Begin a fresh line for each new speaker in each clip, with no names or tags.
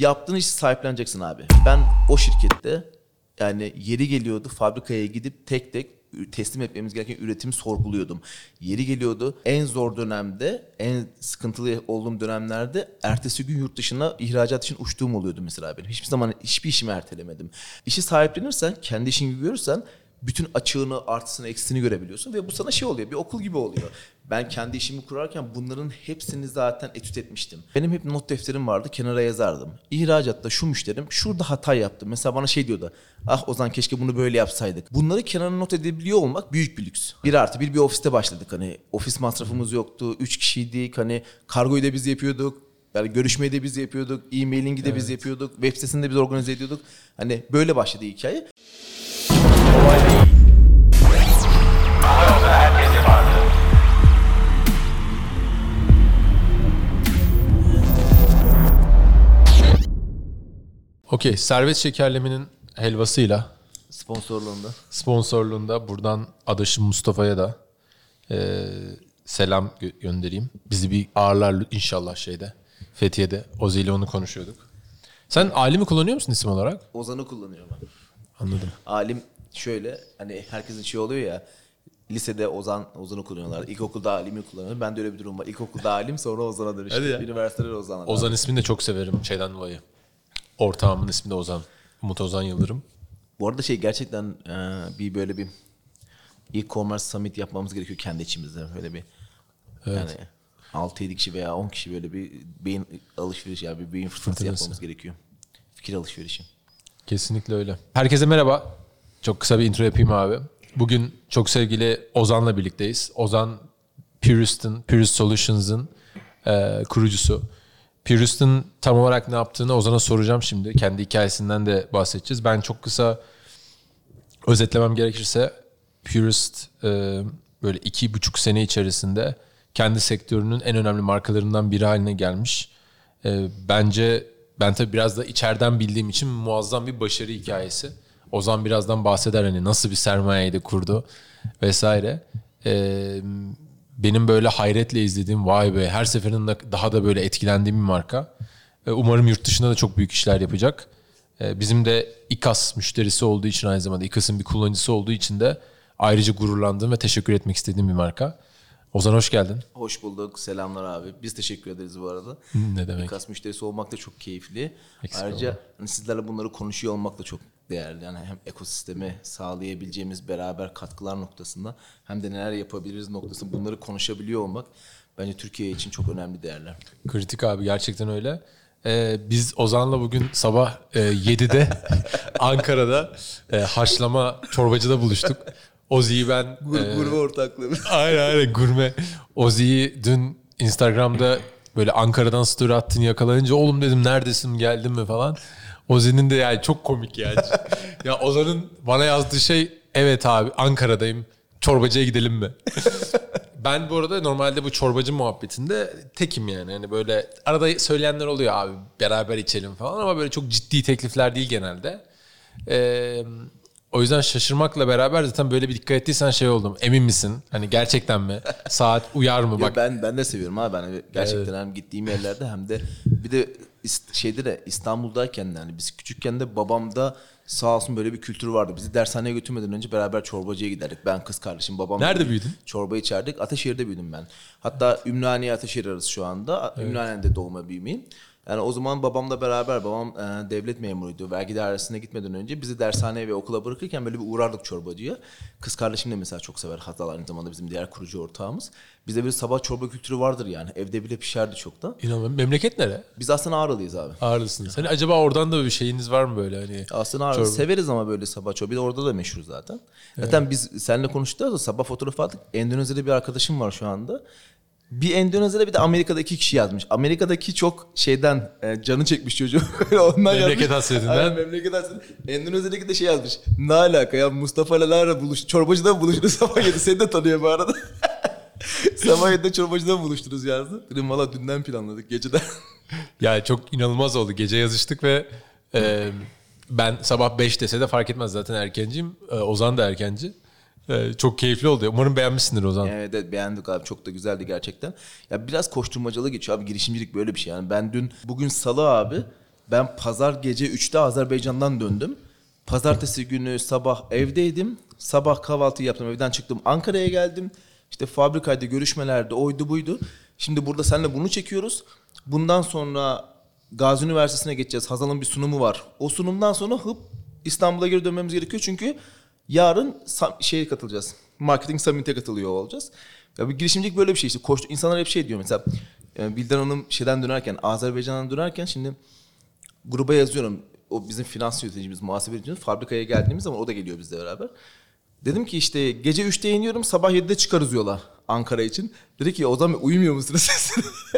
Yaptığın işi sahipleneceksin abi. Ben o şirkette yani yeri geliyordu fabrikaya gidip tek tek teslim etmemiz gereken üretimi sorguluyordum. Yeri geliyordu en zor dönemde, en sıkıntılı olduğum dönemlerde ertesi gün yurt dışına ihracat için uçtuğum oluyordu mesela benim. Hiçbir zaman hiçbir işimi ertelemedim. İşi sahiplenirsen, kendi işin gibi görürsen bütün açığını, artısını, eksisini görebiliyorsun ve bu sana şey oluyor, bir okul gibi oluyor. Ben kendi işimi kurarken bunların hepsini zaten etüt etmiştim. Benim hep not defterim vardı, kenara yazardım. İhracatta şu müşterim şurada hata yaptı. Mesela bana şey diyordu, ah Ozan keşke bunu böyle yapsaydık. Bunları kenara not edebiliyor olmak büyük bir lüks. Bir artı bir bir ofiste başladık hani. Ofis masrafımız yoktu, üç kişiydik, hani kargoyu da biz yapıyorduk. Yani görüşmeyi de biz yapıyorduk, e-mailing'i de biz yapıyorduk, web sitesini de biz organize ediyorduk. Hani böyle başladı hikaye.
Okey, Servet Şekerleme'nin helvasıyla
Sponsorluğunda.
sponsorluğunda buradan adaşım Mustafa'ya da e, selam gö- göndereyim. Bizi bir ağırlar inşallah şeyde. Fethiye'de. Ozi ile onu konuşuyorduk. Sen Ali mi kullanıyor musun isim olarak?
Ozan'ı kullanıyorum ben.
Anladım.
Alim şöyle hani herkesin şey oluyor ya lisede Ozan Ozan'ı kullanıyorlar. İlkokulda Alim'i kullanıyor. Ben de öyle bir durum var. İlkokulda Alim sonra Ozan'a dönüştü.
Hadi ya.
Üniversitede Ozan'a.
Ozan ismini de çok severim şeyden dolayı. Ortağımın ismi de Ozan. Umut Ozan Yıldırım.
Bu arada şey gerçekten e, bir böyle bir e-commerce summit yapmamız gerekiyor kendi içimizde. Böyle bir yani 6-7 kişi veya 10 kişi böyle bir beyin alışveriş ya bir beyin fırtınası
Fırtınası.
yapmamız gerekiyor. Fikir alışverişi.
Kesinlikle öyle. Herkese merhaba. Çok kısa bir intro yapayım abi. Bugün çok sevgili Ozan'la birlikteyiz. Ozan Purist'in, Purist Solutions'ın e, kurucusu. Purist'in tam olarak ne yaptığını Ozan'a soracağım şimdi. Kendi hikayesinden de bahsedeceğiz. Ben çok kısa özetlemem gerekirse Purist e, böyle iki buçuk sene içerisinde kendi sektörünün en önemli markalarından biri haline gelmiş. E, bence ben tabii biraz da içeriden bildiğim için muazzam bir başarı hikayesi. Ozan birazdan bahseder hani nasıl bir sermayeyi kurdu vesaire. E, benim böyle hayretle izlediğim vay be her seferinde daha da böyle etkilendiğim bir marka. E, umarım yurt dışında da çok büyük işler yapacak. E, Bizim de İKAS müşterisi olduğu için aynı zamanda İKAS'ın bir kullanıcısı olduğu için de ayrıca gururlandığım ve teşekkür etmek istediğim bir marka. Ozan hoş geldin.
Hoş bulduk. Selamlar abi. Biz teşekkür ederiz bu arada.
Ne demek?
İKAS müşterisi olmak da çok keyifli.
Eksik
Ayrıca hani sizlerle bunları konuşuyor olmak da çok değerli. Yani hem ekosisteme sağlayabileceğimiz beraber katkılar noktasında hem de neler yapabiliriz noktasında bunları konuşabiliyor olmak bence Türkiye için çok önemli değerler.
Kritik abi gerçekten öyle. Ee, biz Ozan'la bugün sabah e, 7'de Ankara'da e, haşlama çorbacıda buluştuk. Ozi'yi ben... e,
Gurbe ortaklığı.
Aynen aynen gurme. Ozi'yi dün Instagram'da böyle Ankara'dan story attığını yakalayınca oğlum dedim neredesin geldin mi falan. Ozi'nin de yani çok komik yani. ya Ozan'ın bana yazdığı şey evet abi Ankara'dayım çorbacıya gidelim mi? ben bu arada normalde bu çorbacı muhabbetinde tekim yani. Hani böyle arada söyleyenler oluyor abi beraber içelim falan ama böyle çok ciddi teklifler değil genelde. Ee, o yüzden şaşırmakla beraber zaten böyle bir dikkat ettiysen şey oldum. Emin misin? Hani gerçekten mi? Saat uyar mı?
Yo,
Bak
ben ben de seviyorum abi. Ben gerçekten hem gittiğim yerlerde hem de bir de şeyde de İstanbul'dayken de hani biz küçükken de babamda sağ olsun böyle bir kültür vardı. Bizi dershaneye götürmeden önce beraber çorbacıya giderdik. Ben kız kardeşim babam.
Nerede büyüdün?
Çorba içerdik. Ateşehir'de büyüdüm ben. Hatta Ümraniye Ateşehir arası şu anda. Ümraniye'de doğma büyümeyim. Yani o zaman babamla beraber babam e, devlet memuruydu. Vergi dairesine gitmeden önce bizi dershaneye ve okula bırakırken böyle bir uğrardık çorbacıya. Kız kardeşim de mesela çok sever. Hatta aynı zamanda bizim diğer kurucu ortağımız. Bizde bir sabah çorba kültürü vardır yani. Evde bile pişerdi çok da.
inanamıyorum. Memleket nere?
Biz aslında Ağrılıyız abi.
Ağrılısın. Senin acaba oradan da bir şeyiniz var mı böyle hani?
Aslında Ağrılı.
Çorba.
Severiz ama böyle sabah çorba. Bir de orada da meşhur zaten. Zaten biz seninle konuştuk da sabah fotoğrafı attık. Endonezya'da bir arkadaşım var şu anda. Bir Endonezya'da bir de Amerika'da iki kişi yazmış. Amerika'daki çok şeyden e, canı çekmiş çocuğu. Ondan
Memleket
yazmış.
hasretinden.
Aynen, memleket hasretinden. Endonezya'daki de şey yazmış. Ne alaka ya Mustafa ile Lara buluş. Çorbacıda buluştunuz sabah yedi. Seni de tanıyor bu arada. sabah yedide çorbacıda buluştunuz yazdı. Dedim valla dünden planladık geceden.
Ya çok inanılmaz oldu. Gece yazıştık ve e, ben sabah 5 dese de fark etmez zaten erkenciyim. E, Ozan da erkenci. E, çok keyifli oldu. Umarım beğenmişsindir Ozan.
Evet, evet beğendik abi çok da güzeldi gerçekten. Ya biraz koşturmacalı geçiyor abi girişimcilik böyle bir şey yani. Ben dün bugün salı abi Ben pazar gece 3'te Azerbaycan'dan döndüm. Pazartesi günü sabah evdeydim. Sabah kahvaltı yaptım evden çıktım Ankara'ya geldim. İşte fabrikaydı görüşmelerde oydu buydu. Şimdi burada seninle bunu çekiyoruz. Bundan sonra Gazi Üniversitesi'ne geçeceğiz. Hazal'ın bir sunumu var. O sunumdan sonra hıp İstanbul'a geri dönmemiz gerekiyor. Çünkü yarın şeye katılacağız. Marketing Summit'e katılıyor olacağız. Ya bir girişimcilik böyle bir şey işte. Koştu, insanlar hep şey diyor mesela. e, Bildan Hanım şeyden dönerken, Azerbaycan'dan dönerken şimdi gruba yazıyorum. O bizim finans yöneticimiz, muhasebe yöneticimiz. Fabrikaya geldiğimiz zaman o da geliyor bizle beraber. Dedim ki işte gece 3'te iniyorum sabah 7'de çıkarız yola Ankara için. Dedi ki o zaman uyumuyor musunuz?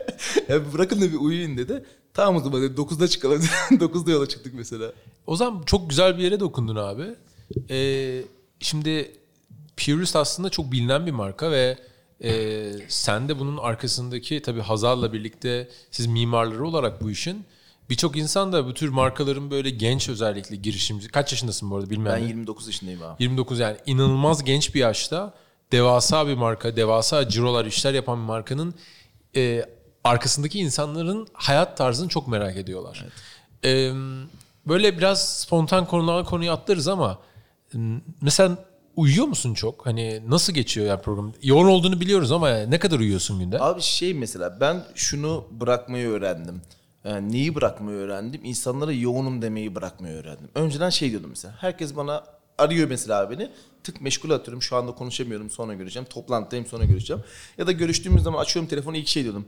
bir bırakın da bir uyuyun dedi. Tamam o zaman dedi 9'da çıkalım. 9'da yola çıktık mesela.
O zaman çok güzel bir yere dokundun abi. Ee, şimdi Purist aslında çok bilinen bir marka ve e, sen de bunun arkasındaki tabii Hazal'la birlikte siz mimarları olarak bu işin birçok insan da bu tür markaların böyle genç özellikle girişimci. Kaç yaşındasın bu arada bilmiyorum.
Ben 29 yaşındayım abi.
29 yani inanılmaz genç bir yaşta devasa bir marka, devasa cirolar işler yapan bir markanın e, arkasındaki insanların hayat tarzını çok merak ediyorlar. E, böyle biraz spontan konulara konuya atlarız ama mesela uyuyor musun çok? Hani nasıl geçiyor ya program? Yoğun olduğunu biliyoruz ama ne kadar uyuyorsun günde?
Abi şey mesela ben şunu bırakmayı öğrendim. Yani neyi bırakmayı öğrendim? İnsanlara yoğunum demeyi bırakmayı öğrendim. Önceden şey diyordum mesela. Herkes bana arıyor mesela beni. Tık meşgul atıyorum. Şu anda konuşamıyorum. Sonra göreceğim. Toplantıdayım sonra göreceğim. Ya da görüştüğümüz zaman açıyorum telefonu ilk şey diyordum.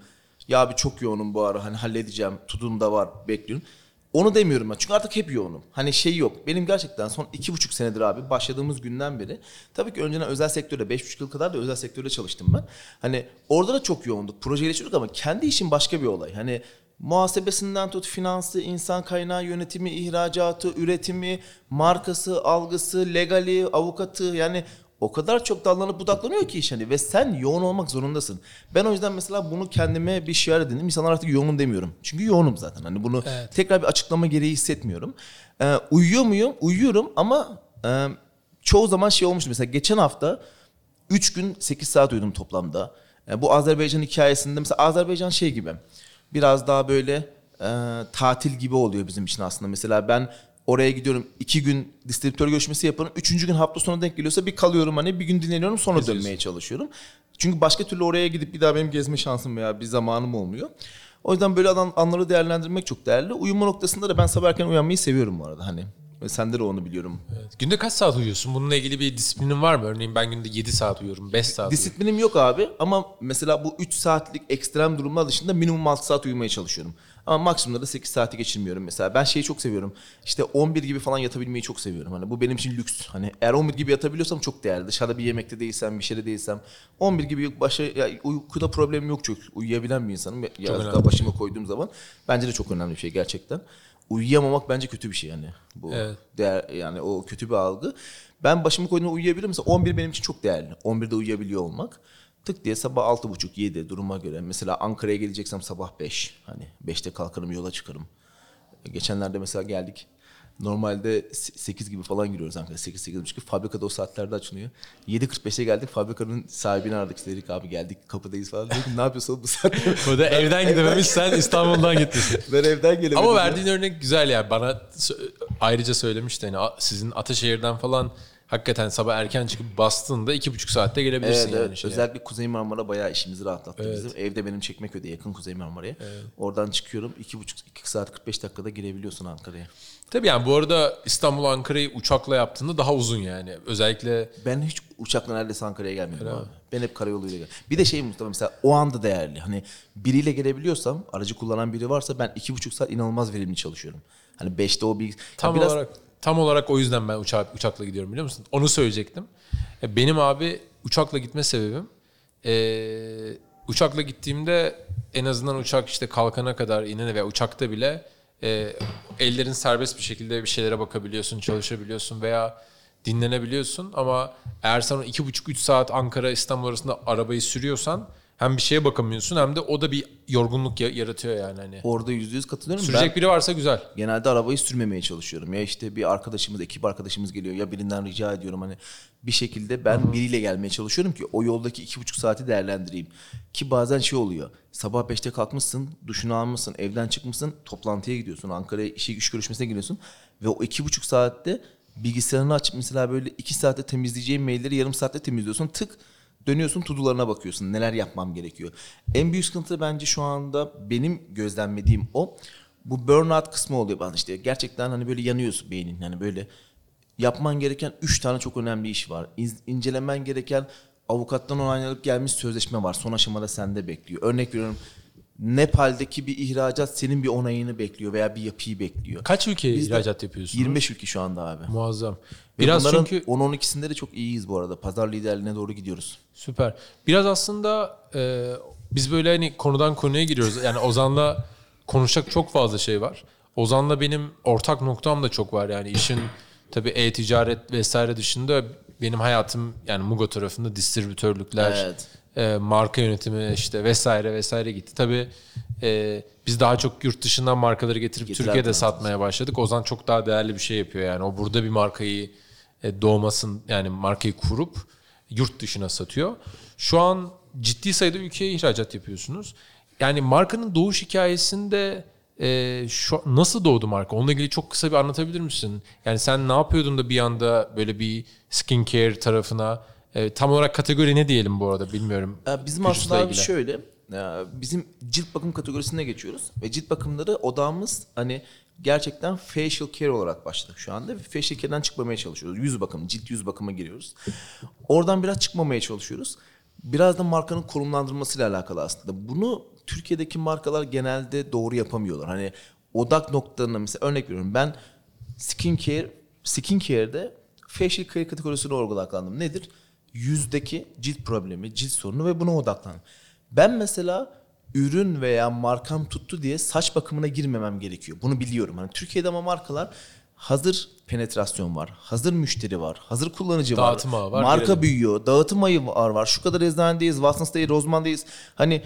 Ya abi çok yoğunum bu ara. Hani halledeceğim. Tudum da var. Bekliyorum. Onu demiyorum ben. Çünkü artık hep yoğunum. Hani şey yok. Benim gerçekten son iki buçuk senedir abi başladığımız günden beri. Tabii ki önceden özel sektörde beş buçuk yıl kadar da özel sektörde çalıştım ben. Hani orada da çok yoğunduk. Projeyle çalışıyorduk ama kendi işim başka bir olay. Hani muhasebesinden tut finansı, insan kaynağı yönetimi, ihracatı, üretimi, markası, algısı, legali, avukatı yani o kadar çok dallanıp budaklanıyor ki iş hani ve sen yoğun olmak zorundasın. Ben o yüzden mesela bunu kendime bir şiar edindim. İnsanlar artık yoğunum demiyorum. Çünkü yoğunum zaten. Hani bunu
Evet.
tekrar bir açıklama gereği hissetmiyorum. Ee, uyuyor muyum? Uyuyorum ama e, çoğu zaman şey olmuştu. Mesela geçen hafta 3 gün 8 saat uyudum toplamda. E, bu Azerbaycan hikayesinde mesela Azerbaycan şey gibi biraz daha böyle e, tatil gibi oluyor bizim için aslında. Mesela ben oraya gidiyorum iki gün distribütör görüşmesi yaparım. Üçüncü gün hafta sonu denk geliyorsa bir kalıyorum hani bir gün dinleniyorum sonra
Geziyorsun.
dönmeye çalışıyorum. Çünkü başka türlü oraya gidip bir daha benim gezme şansım veya bir zamanım olmuyor. O yüzden böyle anları değerlendirmek çok değerli. Uyuma noktasında da ben sabah erken uyanmayı seviyorum bu arada hani. Sende de onu biliyorum.
Evet. Günde kaç saat uyuyorsun? Bununla ilgili bir disiplinin var mı? Örneğin ben günde 7 saat uyuyorum, 5 saat uyuyorum.
Disiplinim yok abi ama mesela bu 3 saatlik ekstrem durumlar dışında minimum 6 saat uyumaya çalışıyorum. Ama maksimumda da 8 saati geçirmiyorum mesela. Ben şeyi çok seviyorum. İşte 11 gibi falan yatabilmeyi çok seviyorum. Hani bu benim için lüks. Hani eğer 11 gibi yatabiliyorsam çok değerli. Dışarıda bir yemekte değilsem, bir şeyde değilsem 11 gibi başa ya uykuda problemim yok çok. Uyuyabilen bir insanım. Ya, ya
önemli
başıma koyduğum zaman bence de çok önemli bir şey gerçekten. Uyuyamamak bence kötü bir şey yani. Bu
Evet.
değer yani o kötü bir algı. Ben başımı koyduğumda uyuyabilirim. Mesela 11 benim için çok değerli. 11'de uyuyabiliyor olmak. Tık diye sabah 6.30 7 duruma göre. Mesela Ankara'ya geleceksem sabah 5. Hani 5'te kalkarım yola çıkarım. Geçenlerde mesela geldik. Normalde 8 gibi falan giriyoruz Ankara. 8 8 gibi. Fabrikada o saatlerde açılıyor. 7.45'e geldik. Fabrikanın sahibini aradık. İşte dedik abi geldik kapıdayız falan. Dedik ne yapıyorsun bu saatte?
Bu da evden gidememiş sen İstanbul'dan gitmişsin.
ben evden gelemedim.
Ama
ya.
verdiğin örnek güzel ya. Bana ayrıca söylemişti. Hani sizin Ataşehir'den falan hakikaten sabah erken çıkıp bastığında iki buçuk saatte gelebilirsin
Evet,
yani.
evet. Özellikle Kuzey Marmara bayağı işimizi rahatlattı
Evet.
bizim. Evde benim Çekmeköy'de yakın Kuzey Marmara'ya. Oradan çıkıyorum. 2,5 2 saat 45 dakikada girebiliyorsun Ankara'ya.
Tabii yani bu arada İstanbul Ankara'yı uçakla yaptığında daha uzun yani. Özellikle
Ben hiç uçakla neredeyse Ankara'ya gelmedim abi. Ben hep karayoluyla geldim. Bir de şey Mustafa mesela o anda değerli. Hani biriyle gelebiliyorsam, aracı kullanan biri varsa ben 2,5 saat inanılmaz verimli çalışıyorum. Hani 5'te o bir...
tam
Ya biraz
olarak tam olarak o yüzden ben uçak uçakla gidiyorum biliyor musun? Onu söyleyecektim. E, Benim abi uçakla gitme sebebim e, uçakla gittiğimde en azından uçak işte kalkana kadar inene ve uçakta bile e, ellerin serbest bir şekilde bir şeylere bakabiliyorsun, çalışabiliyorsun veya dinlenebiliyorsun ama eğer sen o iki buçuk üç saat Ankara İstanbul arasında arabayı sürüyorsan hem bir şeye bakamıyorsun hem de o da bir yorgunluk ya- yaratıyor yani hani.
Orada yüzde yüz katılıyorum.
Sürecek
ben
biri varsa güzel.
genelde arabayı sürmemeye çalışıyorum. Ya işte bir arkadaşımız, ekip arkadaşımız geliyor. Ya birinden rica ediyorum hani bir şekilde ben biriyle gelmeye çalışıyorum ki o yoldaki iki buçuk saati değerlendireyim. Ki bazen şey oluyor. Sabah beşte kalkmışsın, duşunu almışsın, evden çıkmışsın, toplantıya gidiyorsun. Ankara'ya işe güç görüşmesine gidiyorsun. Ve o iki buçuk saatte bilgisayarını açıp mesela böyle iki saatte temizleyeceğin mailleri yarım saatte temizliyorsun. Tık dönüyorsun tudularına bakıyorsun. Neler yapmam gerekiyor. En büyük sıkıntı bence şu anda benim gözlemlediğim o. Bu burnout kısmı oluyor bazen işte. Gerçekten hani böyle yanıyorsun beynin. Yani böyle yapman gereken üç tane çok önemli iş var. İz, gereken avukattan onaylanıp gelmiş sözleşme var. Son aşamada sende bekliyor. Örnek veriyorum Nepal'deki bir ihracat senin bir onayını bekliyor veya bir yapıyı bekliyor.
Kaç ülkeye
Biz
ihracat yapıyorsunuz?
25 ülke şu anda abi.
Muazzam.
Ve
Biraz
bunların
çünkü
10-12'sinde de çok iyiyiz bu arada. Pazar liderliğine doğru gidiyoruz.
Süper. Biraz aslında e, biz böyle hani konudan konuya giriyoruz. Yani Ozan'la konuşacak çok fazla şey var. Ozan'la benim ortak noktam da çok var. Yani işin tabii e-ticaret vesaire dışında benim hayatım yani Mugo tarafında distribütörlükler,
Evet.
E, marka yönetimi işte vesaire vesaire gitti. Tabii e, biz daha çok yurt dışından markaları getirip
Getiren
Türkiye'de satmaya başladık. Ozan çok daha değerli bir şey yapıyor yani. O burada bir markayı e, doğmasın yani markayı kurup yurt dışına satıyor. Şu an ciddi sayıda ülkeye ihracat yapıyorsunuz. Yani markanın doğuş hikayesinde e, şu nasıl doğdu marka? Onunla ilgili çok kısa bir anlatabilir misin? Yani sen ne yapıyordun da bir anda böyle bir skincare tarafına e, tam olarak kategori ne diyelim bu arada bilmiyorum.
Ya bizim aslında abi
ilgili.
şöyle, ya bizim cilt bakım kategorisine geçiyoruz ve cilt bakımları odağımız hani gerçekten facial care olarak başladık şu anda facial care'den çıkmamaya çalışıyoruz. Yüz bakımı, cilt yüz bakıma giriyoruz. Oradan biraz çıkmamaya çalışıyoruz. Biraz da markanın konumlandırılmasıyla alakalı aslında. Bunu Türkiye'deki markalar genelde doğru yapamıyorlar. Hani odak noktalarına mesela örnek veriyorum ben skincare, skincare'de facial care kategorisine odaklandım. Nedir? Yüzdeki cilt problemi, cilt sorunu ve buna odaklandım. Ben mesela ürün veya markam tuttu diye saç bakımına girmemem gerekiyor. Bunu biliyorum. Hani Türkiye'de ama markalar hazır penetrasyon var, hazır müşteri var, hazır kullanıcı
Dağıtım
var,
ağı var,
marka
girelim.
büyüyor, dağıtım ayı var, var. Şu kadar eczanedeyiz, Watsons'tayız, Rossmann'dayız. Hani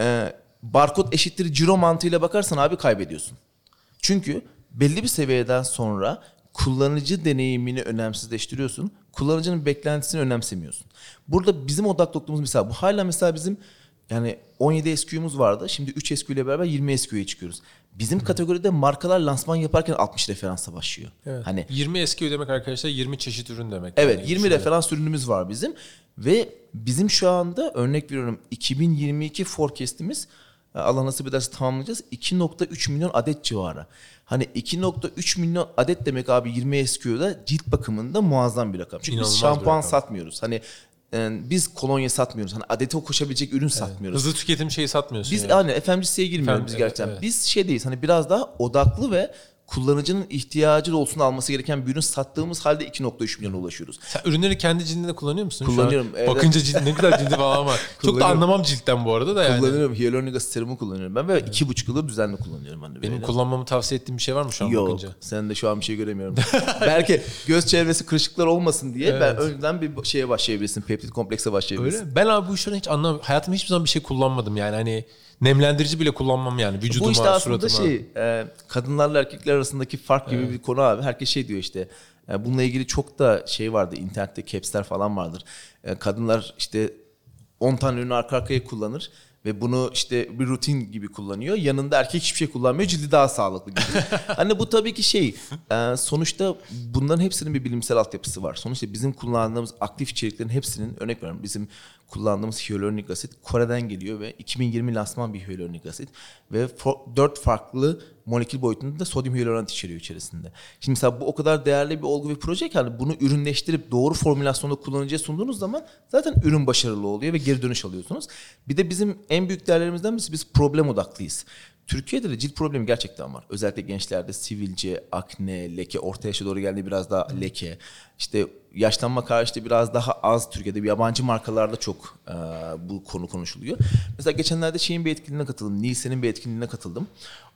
e, barkod eşittir ciro mantığıyla bakarsan abi kaybediyorsun. Çünkü belli bir seviyeden sonra kullanıcı deneyimini önemsizleştiriyorsun. Kullanıcının beklentisini önemsemiyorsun. Burada bizim odak noktamız mesela bu hala mesela bizim yani 17 SKU'muz vardı. Şimdi 3 SKU ile beraber 20 SKU'ya çıkıyoruz. Bizim kategoride markalar lansman yaparken 60 referansa başlıyor.
Evet.
Hani
20 eski demek arkadaşlar 20 çeşit ürün demek.
Evet
Yani
20
şöyle-
referans ürünümüz var bizim ve bizim şu anda örnek veriyorum 2022 forecast'imiz Allah nasip ederse tamamlayacağız 2.3 milyon adet civarı. Hani 2.3 milyon adet demek abi 20 SKU'da cilt bakımında muazzam bir rakam. Çünkü
İnanılmaz
biz şampuan satmıyoruz. Hani e, biz kolonya satmıyoruz. Hani adete koşabilecek ürün satmıyoruz.
Hızlı tüketim şeyi satmıyorsun.
Biz
yani.
yani FMC'ye girmiyoruz
Efendim,
biz
evet,
gerçekten.
evet.
Biz şey değiliz hani biraz daha odaklı ve kullanıcının ihtiyacı olsun alması gereken bir ürün sattığımız halde 2.3 milyona ulaşıyoruz.
Sen ürünleri kendi cildinde kullanıyor musun?
Kullanıyorum, evet.
Bakınca cilt ne güzel cildi falan var. Çok da anlamam ciltten bu arada da yani.
Kullanıyorum. Hyaluronik asit serumu kullanıyorum ben ve iki buçuk yıldır düzenli kullanıyorum ben de.
Benim
böyle.
kullanmamı tavsiye ettiğin bir şey var mı şu an
Yok.
bakınca?
Sen de şu an bir şey göremiyorum. Belki göz çevresi kırışıklar olmasın diye ben önceden bir şeye başlayabilirsin. Peptit komplekse başlayabilirsin.
Öyle. Ben abi bu işleri hiç anlamam. Hayatımda hiçbir zaman bir şey kullanmadım yani hani nemlendirici bile kullanmam yani vücuduma,
Bu işte aslında
suratıma.
şey e, kadınlarla erkekler arasındaki fark gibi bir konu abi. Herkes şey diyor işte e, bununla ilgili çok da şey vardı internette capsler falan vardır. E, kadınlar işte 10 tane ürünü arka arkaya kullanır ve bunu işte bir rutin gibi kullanıyor. Yanında erkek hiçbir şey kullanmıyor. Cildi daha sağlıklı gibi. hani bu tabii ki şey e, sonuçta bunların hepsinin bir bilimsel altyapısı var. Sonuçta bizim kullandığımız aktif içeriklerin hepsinin örnek veriyorum bizim kullandığımız hyaluronik asit Kore'den geliyor ve 2020 lansman bir hyaluronik asit ve 4 farklı molekül boyutunda da sodyum hyaluronat içeriyor içerisinde. Şimdi mesela bu o kadar değerli bir olgu ve proje ki hani bunu ürünleştirip doğru formülasyonda kullanıcıya sunduğunuz zaman zaten ürün başarılı oluyor ve geri dönüş alıyorsunuz. Bir de bizim en büyük değerlerimizden birisi biz problem odaklıyız. Türkiye'de de cilt problemi gerçekten var. Özellikle gençlerde sivilce, akne, leke, orta yaşa doğru geldiğinde biraz daha leke. İşte yaşlanma karşıtı biraz daha az Türkiye'de bir yabancı markalarda çok e, bu konu konuşuluyor. Mesela geçenlerde şeyin bir etkinliğine katıldım. Nielsen'in bir etkinliğine katıldım.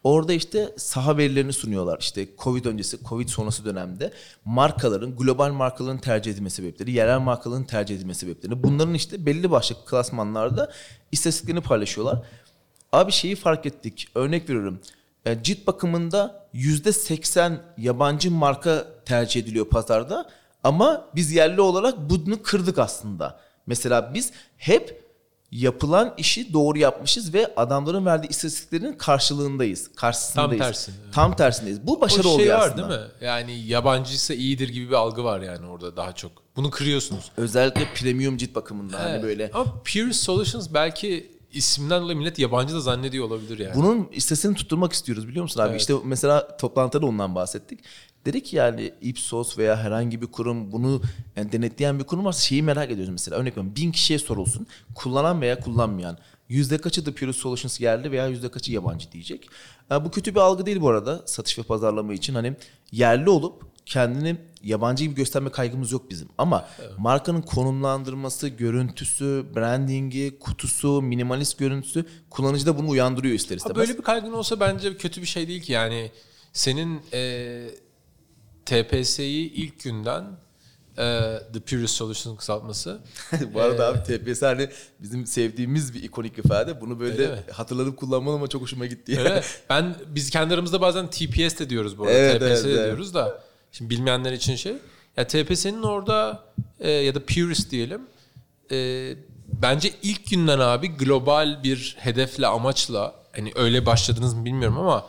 Orada işte saha verilerini sunuyorlar. İşte Covid öncesi, Covid sonrası dönemde markaların, global markaların tercih edilme sebepleri, yerel markaların tercih edilme sebepleri. Bunların işte belli başlı klasmanlarda istatistiklerini paylaşıyorlar. Abi şeyi fark ettik. Örnek veriyorum. E, cilt bakımında %80 yabancı marka tercih ediliyor pazarda. Ama biz yerli olarak bunu kırdık aslında. Mesela biz hep yapılan işi doğru yapmışız ve adamların verdiği istatistiklerin karşılığındayız. Karşısındayız.
Tam tersi.
Tam tersindeyiz. Bu başarı
o şey
oluyor
var
aslında.
değil mi? Yani yabancıysa iyidir gibi bir algı var yani orada daha çok. Bunu kırıyorsunuz.
Özellikle premium cilt bakımında hani
Evet.
böyle.
Ama Pure Solutions belki isimden dolayı millet yabancı da zannediyor olabilir yani.
Bunun istesini tutturmak istiyoruz biliyor musun abi?
Evet.
İşte mesela toplantıda ondan bahsettik. Dedik ki yani Ipsos veya herhangi bir kurum bunu yani denetleyen bir kurum varsa şeyi merak ediyoruz mesela. Örnek veriyorum bin kişiye sorulsun. Kullanan veya kullanmayan. Yüzde kaçı da Pure Solutions yerli veya yüzde kaçı yabancı diyecek. Yani bu kötü bir algı değil bu arada satış ve pazarlama için. Hani yerli olup kendini yabancı gibi gösterme kaygımız yok bizim. Ama markanın konumlandırması, görüntüsü, brandingi, kutusu, minimalist görüntüsü kullanıcıda bunu uyandırıyor ister
Ha,
istemez.
böyle bir kaygın olsa bence kötü bir şey değil ki yani senin e, TPS'yi ilk günden e, The Purest Solution kısaltması
Bu arada abi TPS hani bizim sevdiğimiz bir ikonik ifade. Bunu böyle
Öyle mi?
hatırlanıp kullanmalı ama çok hoşuma gitti.
Öyle. Ben biz kendi aramızda bazen TPS de diyoruz bu arada.
Evet,
TPS
evet,
de
evet.
diyoruz da. Şimdi bilmeyenler için şey. Ya TPS'nin orada e, ya da Purist diyelim. e, bence ilk günden abi global bir hedefle amaçla hani öyle başladınız mı bilmiyorum ama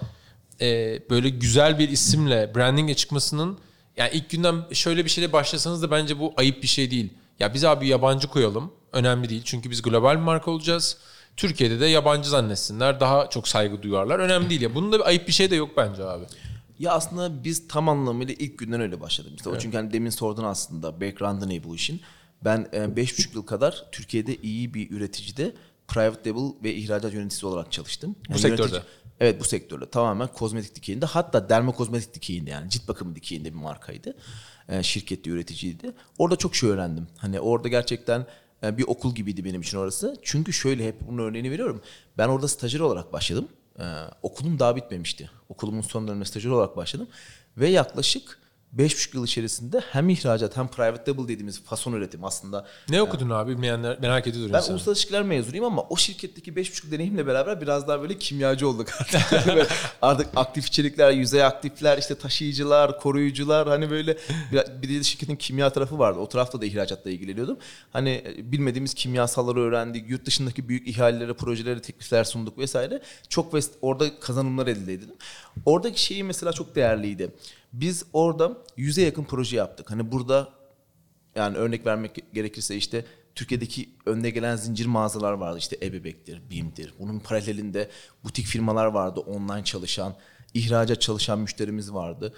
e, böyle güzel bir isimle branding'e çıkmasının yani ilk günden şöyle bir şeyle başlasanız da bence bu ayıp bir şey değil. Ya biz abi yabancı koyalım. Önemli değil. Çünkü biz global bir marka olacağız. Türkiye'de de yabancı zannetsinler. Daha çok saygı duyarlar. Önemli değil ya. Bunun da bir ayıp bir şey de yok bence abi.
Ya aslında biz tam anlamıyla ilk günden öyle başladık. İşte o çünkü hani demin sordun aslında background'ı ne bu işin. Ben e, beş buçuk yıl kadar Türkiye'de iyi bir üreticide private label ve ihracat yöneticisi olarak çalıştım.
Bu sektörde?
evet bu sektörde tamamen kozmetik dikeyinde hatta dermokozmetik dikeyinde yani cilt bakımı dikeyinde bir markaydı. E, şirkette üreticiydi. Orada çok şey öğrendim. Hani orada gerçekten e, bir okul gibiydi benim için orası. Çünkü şöyle hep bunun örneğini veriyorum. Ben orada stajyer olarak başladım. Ee, okulum daha bitmemişti. Okulumun son döneminde stajyer olarak başladım. Ve yaklaşık 5,5 yıl içerisinde hem ihracat hem private label dediğimiz fason üretim aslında.
Ne okudun abi? Bilmeyenler merak ediyordur
Ben
insan.
uluslararası ilişkiler mezunuyum ama o şirketteki 5,5 deneyimle beraber biraz daha böyle kimyacı olduk artık. Yani artık aktif içerikler, yüzey aktifler, işte taşıyıcılar, koruyucular hani böyle bir, de şirketin kimya tarafı vardı. O tarafta da ihracatla ilgileniyordum. Hani e, bilmediğimiz kimyasalları öğrendik. Yurt dışındaki büyük ihalelere, projelere teklifler sunduk vesaire. Çok orada kazanımlar elde edildim. Oradaki şeyi mesela çok değerliydi. Biz orada yüze yakın proje yaptık. Hani burada yani örnek vermek gerekirse işte Türkiye'deki önde gelen zincir mağazalar vardı. İşte Ebebek'tir, BİM'dir. Bunun paralelinde butik firmalar vardı. Online çalışan, ihracat çalışan müşterimiz vardı.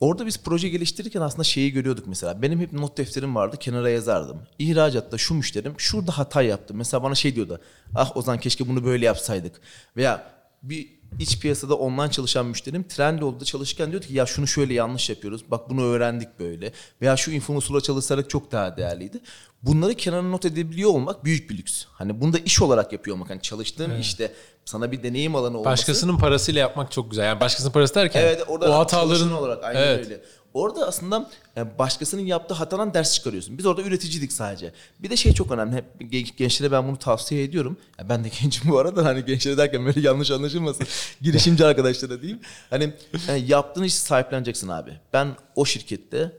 Orada biz proje geliştirirken aslında şeyi görüyorduk mesela. Benim hep not defterim vardı. Kenara yazardım. İhracatta şu müşterim şurada hata yaptı. Mesela bana şey diyordu. Ah Ozan keşke bunu böyle yapsaydık. Veya bir iç piyasada online çalışan müşterim Trendyol'da çalışırken diyordu ki ya şunu şöyle yanlış yapıyoruz. Bak bunu öğrendik böyle. Veya şu influencer'la çalışarak çok daha değerliydi. Bunları kenara not edebiliyor olmak büyük bir lüks. Hani bunu da iş olarak yapıyor olmak. Hani çalıştığın işte sana bir deneyim alanı olması.
Başkasının parasıyla yapmak çok güzel. Yani başkasının parası derken
Evet orada
o hataların
olarak aynen
evet.
öyle. Orada aslında e, başkasının yaptığı hatadan ders çıkarıyorsun. Biz orada üreticiydik sadece. Bir de şey çok önemli. Hep gen- gençlere ben bunu tavsiye ediyorum. Ya ben de gencim bu arada. Hani gençlere derken böyle yanlış anlaşılmasın. Girişimci arkadaşlara diyeyim. Hani e, yaptığın işi sahipleneceksin abi. Ben o şirkette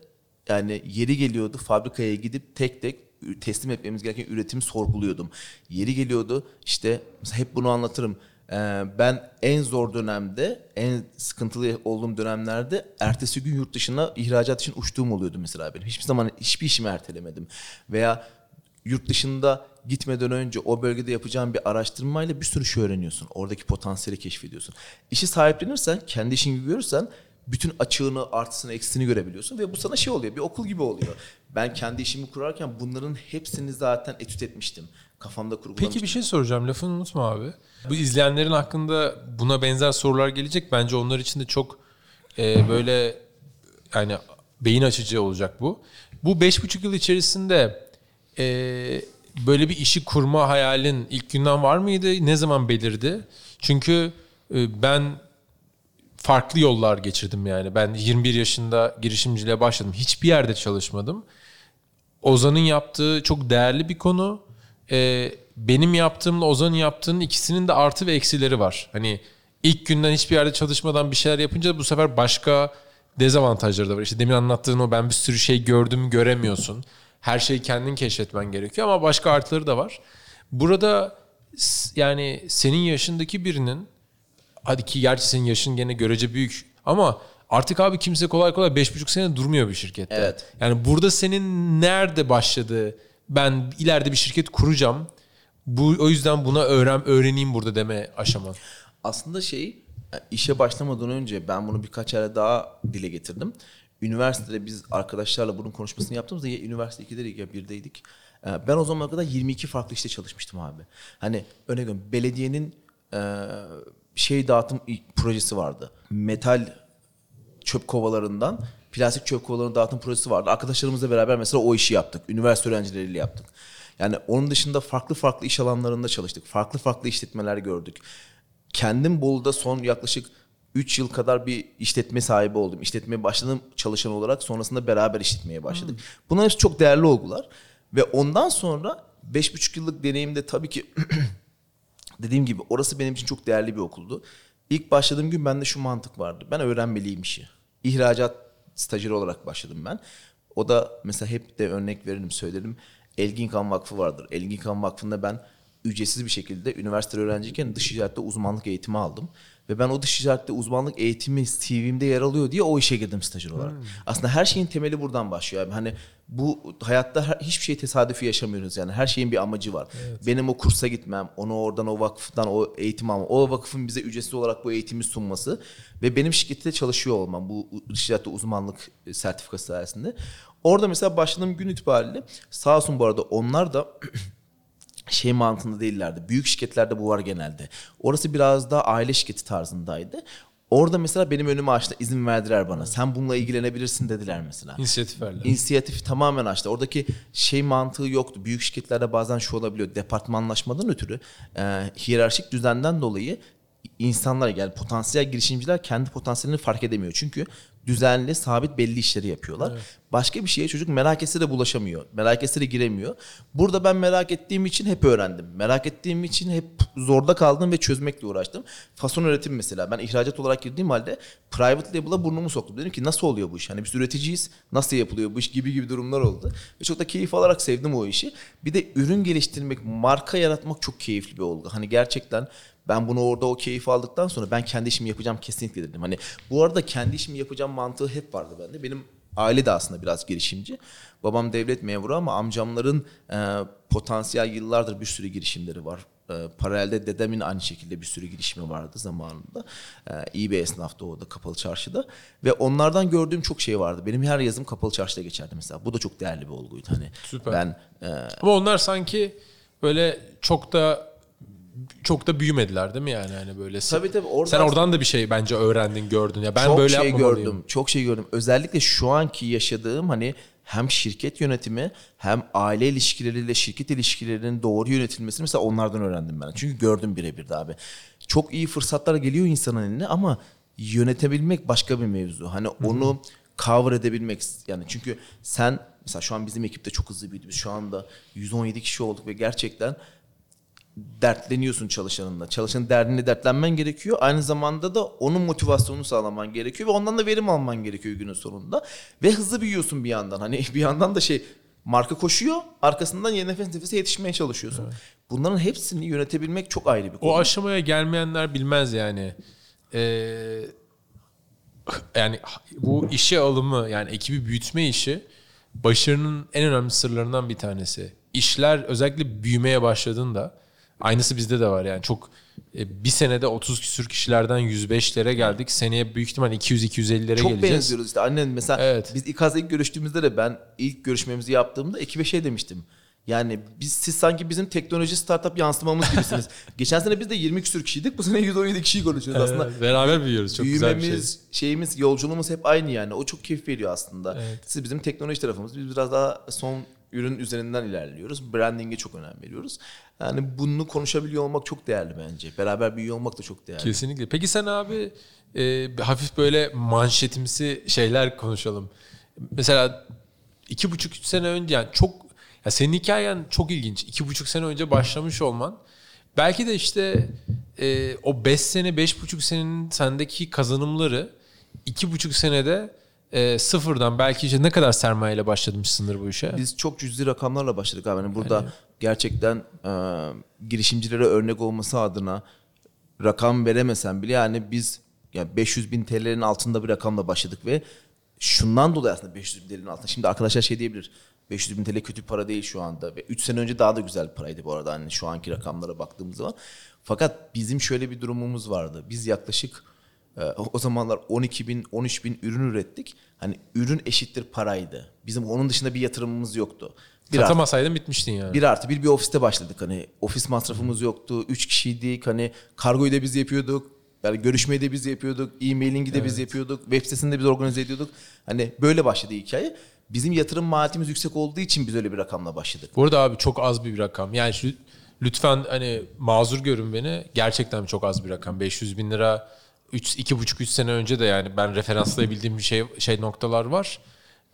yani yeri geliyordu fabrikaya gidip tek tek teslim etmemiz gereken üretimi sorguluyordum. Yeri geliyordu işte hep bunu anlatırım. Ee, ben en zor dönemde, en sıkıntılı olduğum dönemlerde ertesi gün yurt dışına ihracat için uçtuğum oluyordu mesela benim. Hiçbir zaman hiçbir işimi ertelemedim. Veya yurt dışında gitmeden önce o bölgede yapacağın bir araştırmayla bir sürü şey öğreniyorsun. Oradaki potansiyeli keşfediyorsun. İşi sahiplenirsen, kendi işin gibi görürsen bütün açığını, artısını, eksisini görebiliyorsun ve bu sana şey oluyor, bir okul gibi oluyor. Ben kendi işimi kurarken bunların hepsini zaten etüt etmiştim. Kafamda kurgulamıştım.
Peki bir şey soracağım. Lafını unutma abi. Bu izleyenlerin hakkında buna benzer sorular gelecek. Bence onlar için de çok e, böyle yani beyin açıcı olacak bu. Bu beş buçuk yıl içerisinde e, böyle bir işi kurma hayalin ilk günden var mıydı? Ne zaman belirdi? Çünkü e, ben farklı yollar geçirdim yani. Ben 21 yaşında girişimciliğe başladım. Hiçbir yerde çalışmadım. Ozan'ın yaptığı çok değerli bir konu. Ee, benim yaptığımla Ozan'ın yaptığının ikisinin de artı ve eksileri var. Hani ilk günden hiçbir yerde çalışmadan bir şeyler yapınca bu sefer başka dezavantajları da var. İşte demin anlattığın o ben bir sürü şey gördüm göremiyorsun. Her şeyi kendin keşfetmen gerekiyor ama başka artıları da var. Burada yani senin yaşındaki birinin hadi ki gerçi senin yaşın gene görece büyük ama artık abi kimse kolay kolay 5,5 sene durmuyor bir şirkette.
Evet.
Yani burada senin nerede başladı? Ben ileride bir şirket kuracağım. Bu o yüzden buna öğren öğreneyim burada deme aşaman.
Aslında şey işe başlamadan önce ben bunu birkaç yere daha dile getirdim. Üniversitede biz arkadaşlarla bunun konuşmasını yaptığımızda ya üniversite 2'de ya 1'deydik. Ee, Ben o zamana kadar 22 farklı işte çalışmıştım abi. Hani örnek veriyorum belediyenin e, şey dağıtım projesi vardı. Metal çöp kovalarından plastik çöp kovalarını dağıtım projesi vardı. Arkadaşlarımızla beraber mesela o işi yaptık. Üniversite öğrencileriyle yaptık. Yani onun dışında farklı farklı iş alanlarında çalıştık. Farklı farklı işletmeler gördük. Kendim Bolu'da son yaklaşık 3 yıl kadar bir işletme sahibi oldum. İşletmeye başladım çalışan olarak. Sonrasında beraber işletmeye başladık. Bunlar hepsi çok değerli olgular. Ve ondan sonra 5,5 yıllık deneyimde tabii ki dediğim gibi orası benim için çok değerli bir okuldu. İlk başladığım gün bende şu mantık vardı. Ben öğrenmeliyim işi. İhracat stajyeri olarak başladım ben. O da mesela hep de örnek veririm söylerim. Elgin Kan Vakfı vardır. Elgin Kan Vakfı'nda ben ücretsiz bir şekilde üniversite öğrenciyken dış ticarette uzmanlık eğitimi aldım. Ve ben o dış ticarette uzmanlık eğitimi CV'mde yer alıyor diye o işe girdim stajyer olarak. Aslında her şeyin temeli buradan başlıyor. abi. Hani bu hayatta her- hiçbir şey tesadüfi yaşamıyoruz yani. Her şeyin bir amacı var. Benim o kursa gitmem, onu oradan o vakıftan o eğitim almam, o vakıfın bize ücretsiz olarak bu eğitimi sunması ve benim şirkette çalışıyor olmam bu dış ticarette uzmanlık e, sertifikası sayesinde. Orada mesela başladığım gün itibariyle sağ olsun bu arada onlar da şey mantığında değillerdi. Büyük şirketlerde bu var genelde. Orası biraz daha aile şirketi tarzındaydı. Orada mesela benim önümü açtı. izin verdiler bana. Sen bununla ilgilenebilirsin dediler mesela.
İnisiyatif verdiler.
İnisiyatifi tamamen açtı. Oradaki şey mantığı yoktu. Büyük şirketlerde bazen şu olabiliyor. Departmanlaşmadan ötürü e, hiyerarşik düzenden dolayı insanlar yani potansiyel girişimciler kendi potansiyelini fark edemiyor. Çünkü düzenli, sabit belli işleri yapıyorlar. Başka bir şeye çocuk merak etse de bulaşamıyor. Merak etse de giremiyor. Burada ben merak ettiğim için hep öğrendim. Merak ettiğim için hep zorda kaldım ve çözmekle uğraştım. Fason üretim mesela. Ben ihracat olarak girdiğim halde private label'a burnumu soktum. Dedim ki nasıl oluyor bu iş? Hani biz üreticiyiz. Nasıl yapılıyor bu iş gibi gibi durumlar oldu. Ve çok da keyif alarak sevdim o işi. Bir de ürün geliştirmek, marka yaratmak çok keyifli bir olgu. Hani gerçekten ben bunu orada o keyif aldıktan sonra ben kendi işimi yapacağım kesinlikle dedim. Hani bu arada kendi işimi yapacağım mantığı hep vardı bende. Benim aile de aslında biraz girişimci. Babam devlet memuru ama amcamların e, potansiyel yıllardır bir sürü girişimleri var. E, paralelde dedemin aynı şekilde bir sürü girişimi vardı zamanında. E, iyi bir esnaftı o da kapalı çarşıda. Ve onlardan gördüğüm çok şey vardı. Benim her yazım kapalı çarşıda geçerdi mesela. Bu da çok değerli bir olguydu. Hani
Süper.
ben e,
Ama onlar sanki böyle çok da çok da büyümediler değil mi yani hani böyle.
Tabii, tabii, oradan-
Sen oradan da bir şey bence öğrendin, gördün ya. Ben
çok
böyle
şey gördüm. Çok şey gördüm. Özellikle şu anki yaşadığım hani hem şirket yönetimi hem aile ilişkileriyle şirket ilişkilerinin doğru yönetilmesini mesela onlardan öğrendim ben. Çünkü gördüm birebir de abi. Çok iyi fırsatlar geliyor insanın eline ama yönetebilmek başka bir mevzu. Hani onu cover edebilmek yani çünkü sen mesela şu an bizim ekipte çok hızlı büyüdü. Biz şu anda 117 kişi olduk ve gerçekten dertleniyorsun çalışanınla. Çalışanın derdini dertlenmen gerekiyor. Aynı zamanda da onun motivasyonunu sağlaman gerekiyor ve ondan da verim alman gerekiyor günün sonunda. Ve hızlı büyüyorsun bir yandan. Hani bir yandan da şey marka koşuyor, arkasından yeni nefes nefese yetişmeye çalışıyorsun. Bunların hepsini yönetebilmek çok ayrı bir konu.
O aşamaya gelmeyenler bilmez yani. Ee, yani bu işe alımı yani ekibi büyütme işi başarının en önemli sırlarından bir tanesi. İşler özellikle büyümeye başladığında aynısı bizde de var yani çok e, bir senede 30 küsür kişilerden 105'lere geldik. Seneye büyük ihtimal 200-250'lere
çok
geleceğiz.
benziyoruz işte. Annen mesela
Evet.
biz İKAZ'da ilk görüştüğümüzde de ben ilk görüşmemizi yaptığımda ekibe şey demiştim. Yani biz siz sanki bizim teknoloji startup yansıtmamız gibisiniz. Geçen sene biz de 20 küsür kişiydik. Bu sene 117 kişiyi konuşuyoruz aslında.
Evet, beraber büyüyoruz. Çok güzel bir şey.
Büyümemiz, şeyimiz, yolculuğumuz hep aynı yani. O çok keyif veriyor aslında.
Evet.
Siz bizim teknoloji tarafımız. Biz biraz daha son ürün üzerinden ilerliyoruz. Branding'e çok önem veriyoruz. Yani bunu konuşabiliyor olmak çok değerli bence. Beraber büyüyor olmak da çok değerli.
Kesinlikle. Peki sen abi e, hafif böyle manşetimsi şeyler konuşalım. Mesela iki buçuk üç sene önce yani çok ya senin hikayen çok ilginç. İki buçuk sene önce başlamış olman. Belki de işte e, o beş sene, beş buçuk senenin sendeki kazanımları iki buçuk senede e, sıfırdan belki işte ne kadar sermayeyle başlamışsındır bu işe?
Biz çok cüzi rakamlarla başladık abi. Yani burada gerçekten e, girişimcilere örnek olması adına rakam veremesem bile yani biz yani 500 bin TL'nin altında bir rakamla başladık ve şundan dolayı aslında 500 bin TL'nin altında. Şimdi arkadaşlar şey diyebilir. 500 bin TL kötü para değil şu anda. Ve 3 sene önce daha da güzel bir paraydı bu arada hani şu anki rakamlara baktığımız zaman. Fakat bizim şöyle bir durumumuz vardı. Biz yaklaşık o o zamanlar 12 bin, 13 bin ürün ürettik. Hani ürün eşittir paraydı. Bizim onun dışında bir yatırımımız yoktu. Bir artı,
Satamasaydın bitmiştin yani.
bir artı bir bir ofiste başladık. Hani ofis masrafımız yoktu. Üç kişiydik. Hani kargoyu da biz yapıyorduk. Yani görüşmeyi de biz yapıyorduk. E-mailing'i de biz yapıyorduk. Web sitesini de biz organize ediyorduk. Hani böyle başladı hikaye. Bizim yatırım maliyetimiz yüksek olduğu için biz öyle bir rakamla başladık.
Bu arada abi çok az bir rakam. Yani şu, lütfen hani mazur görün beni. Gerçekten çok az bir rakam. 500 bin lira 3 iki buçuk üç sene önce de yani ben referanslayabildiğim bir şey şey noktalar var.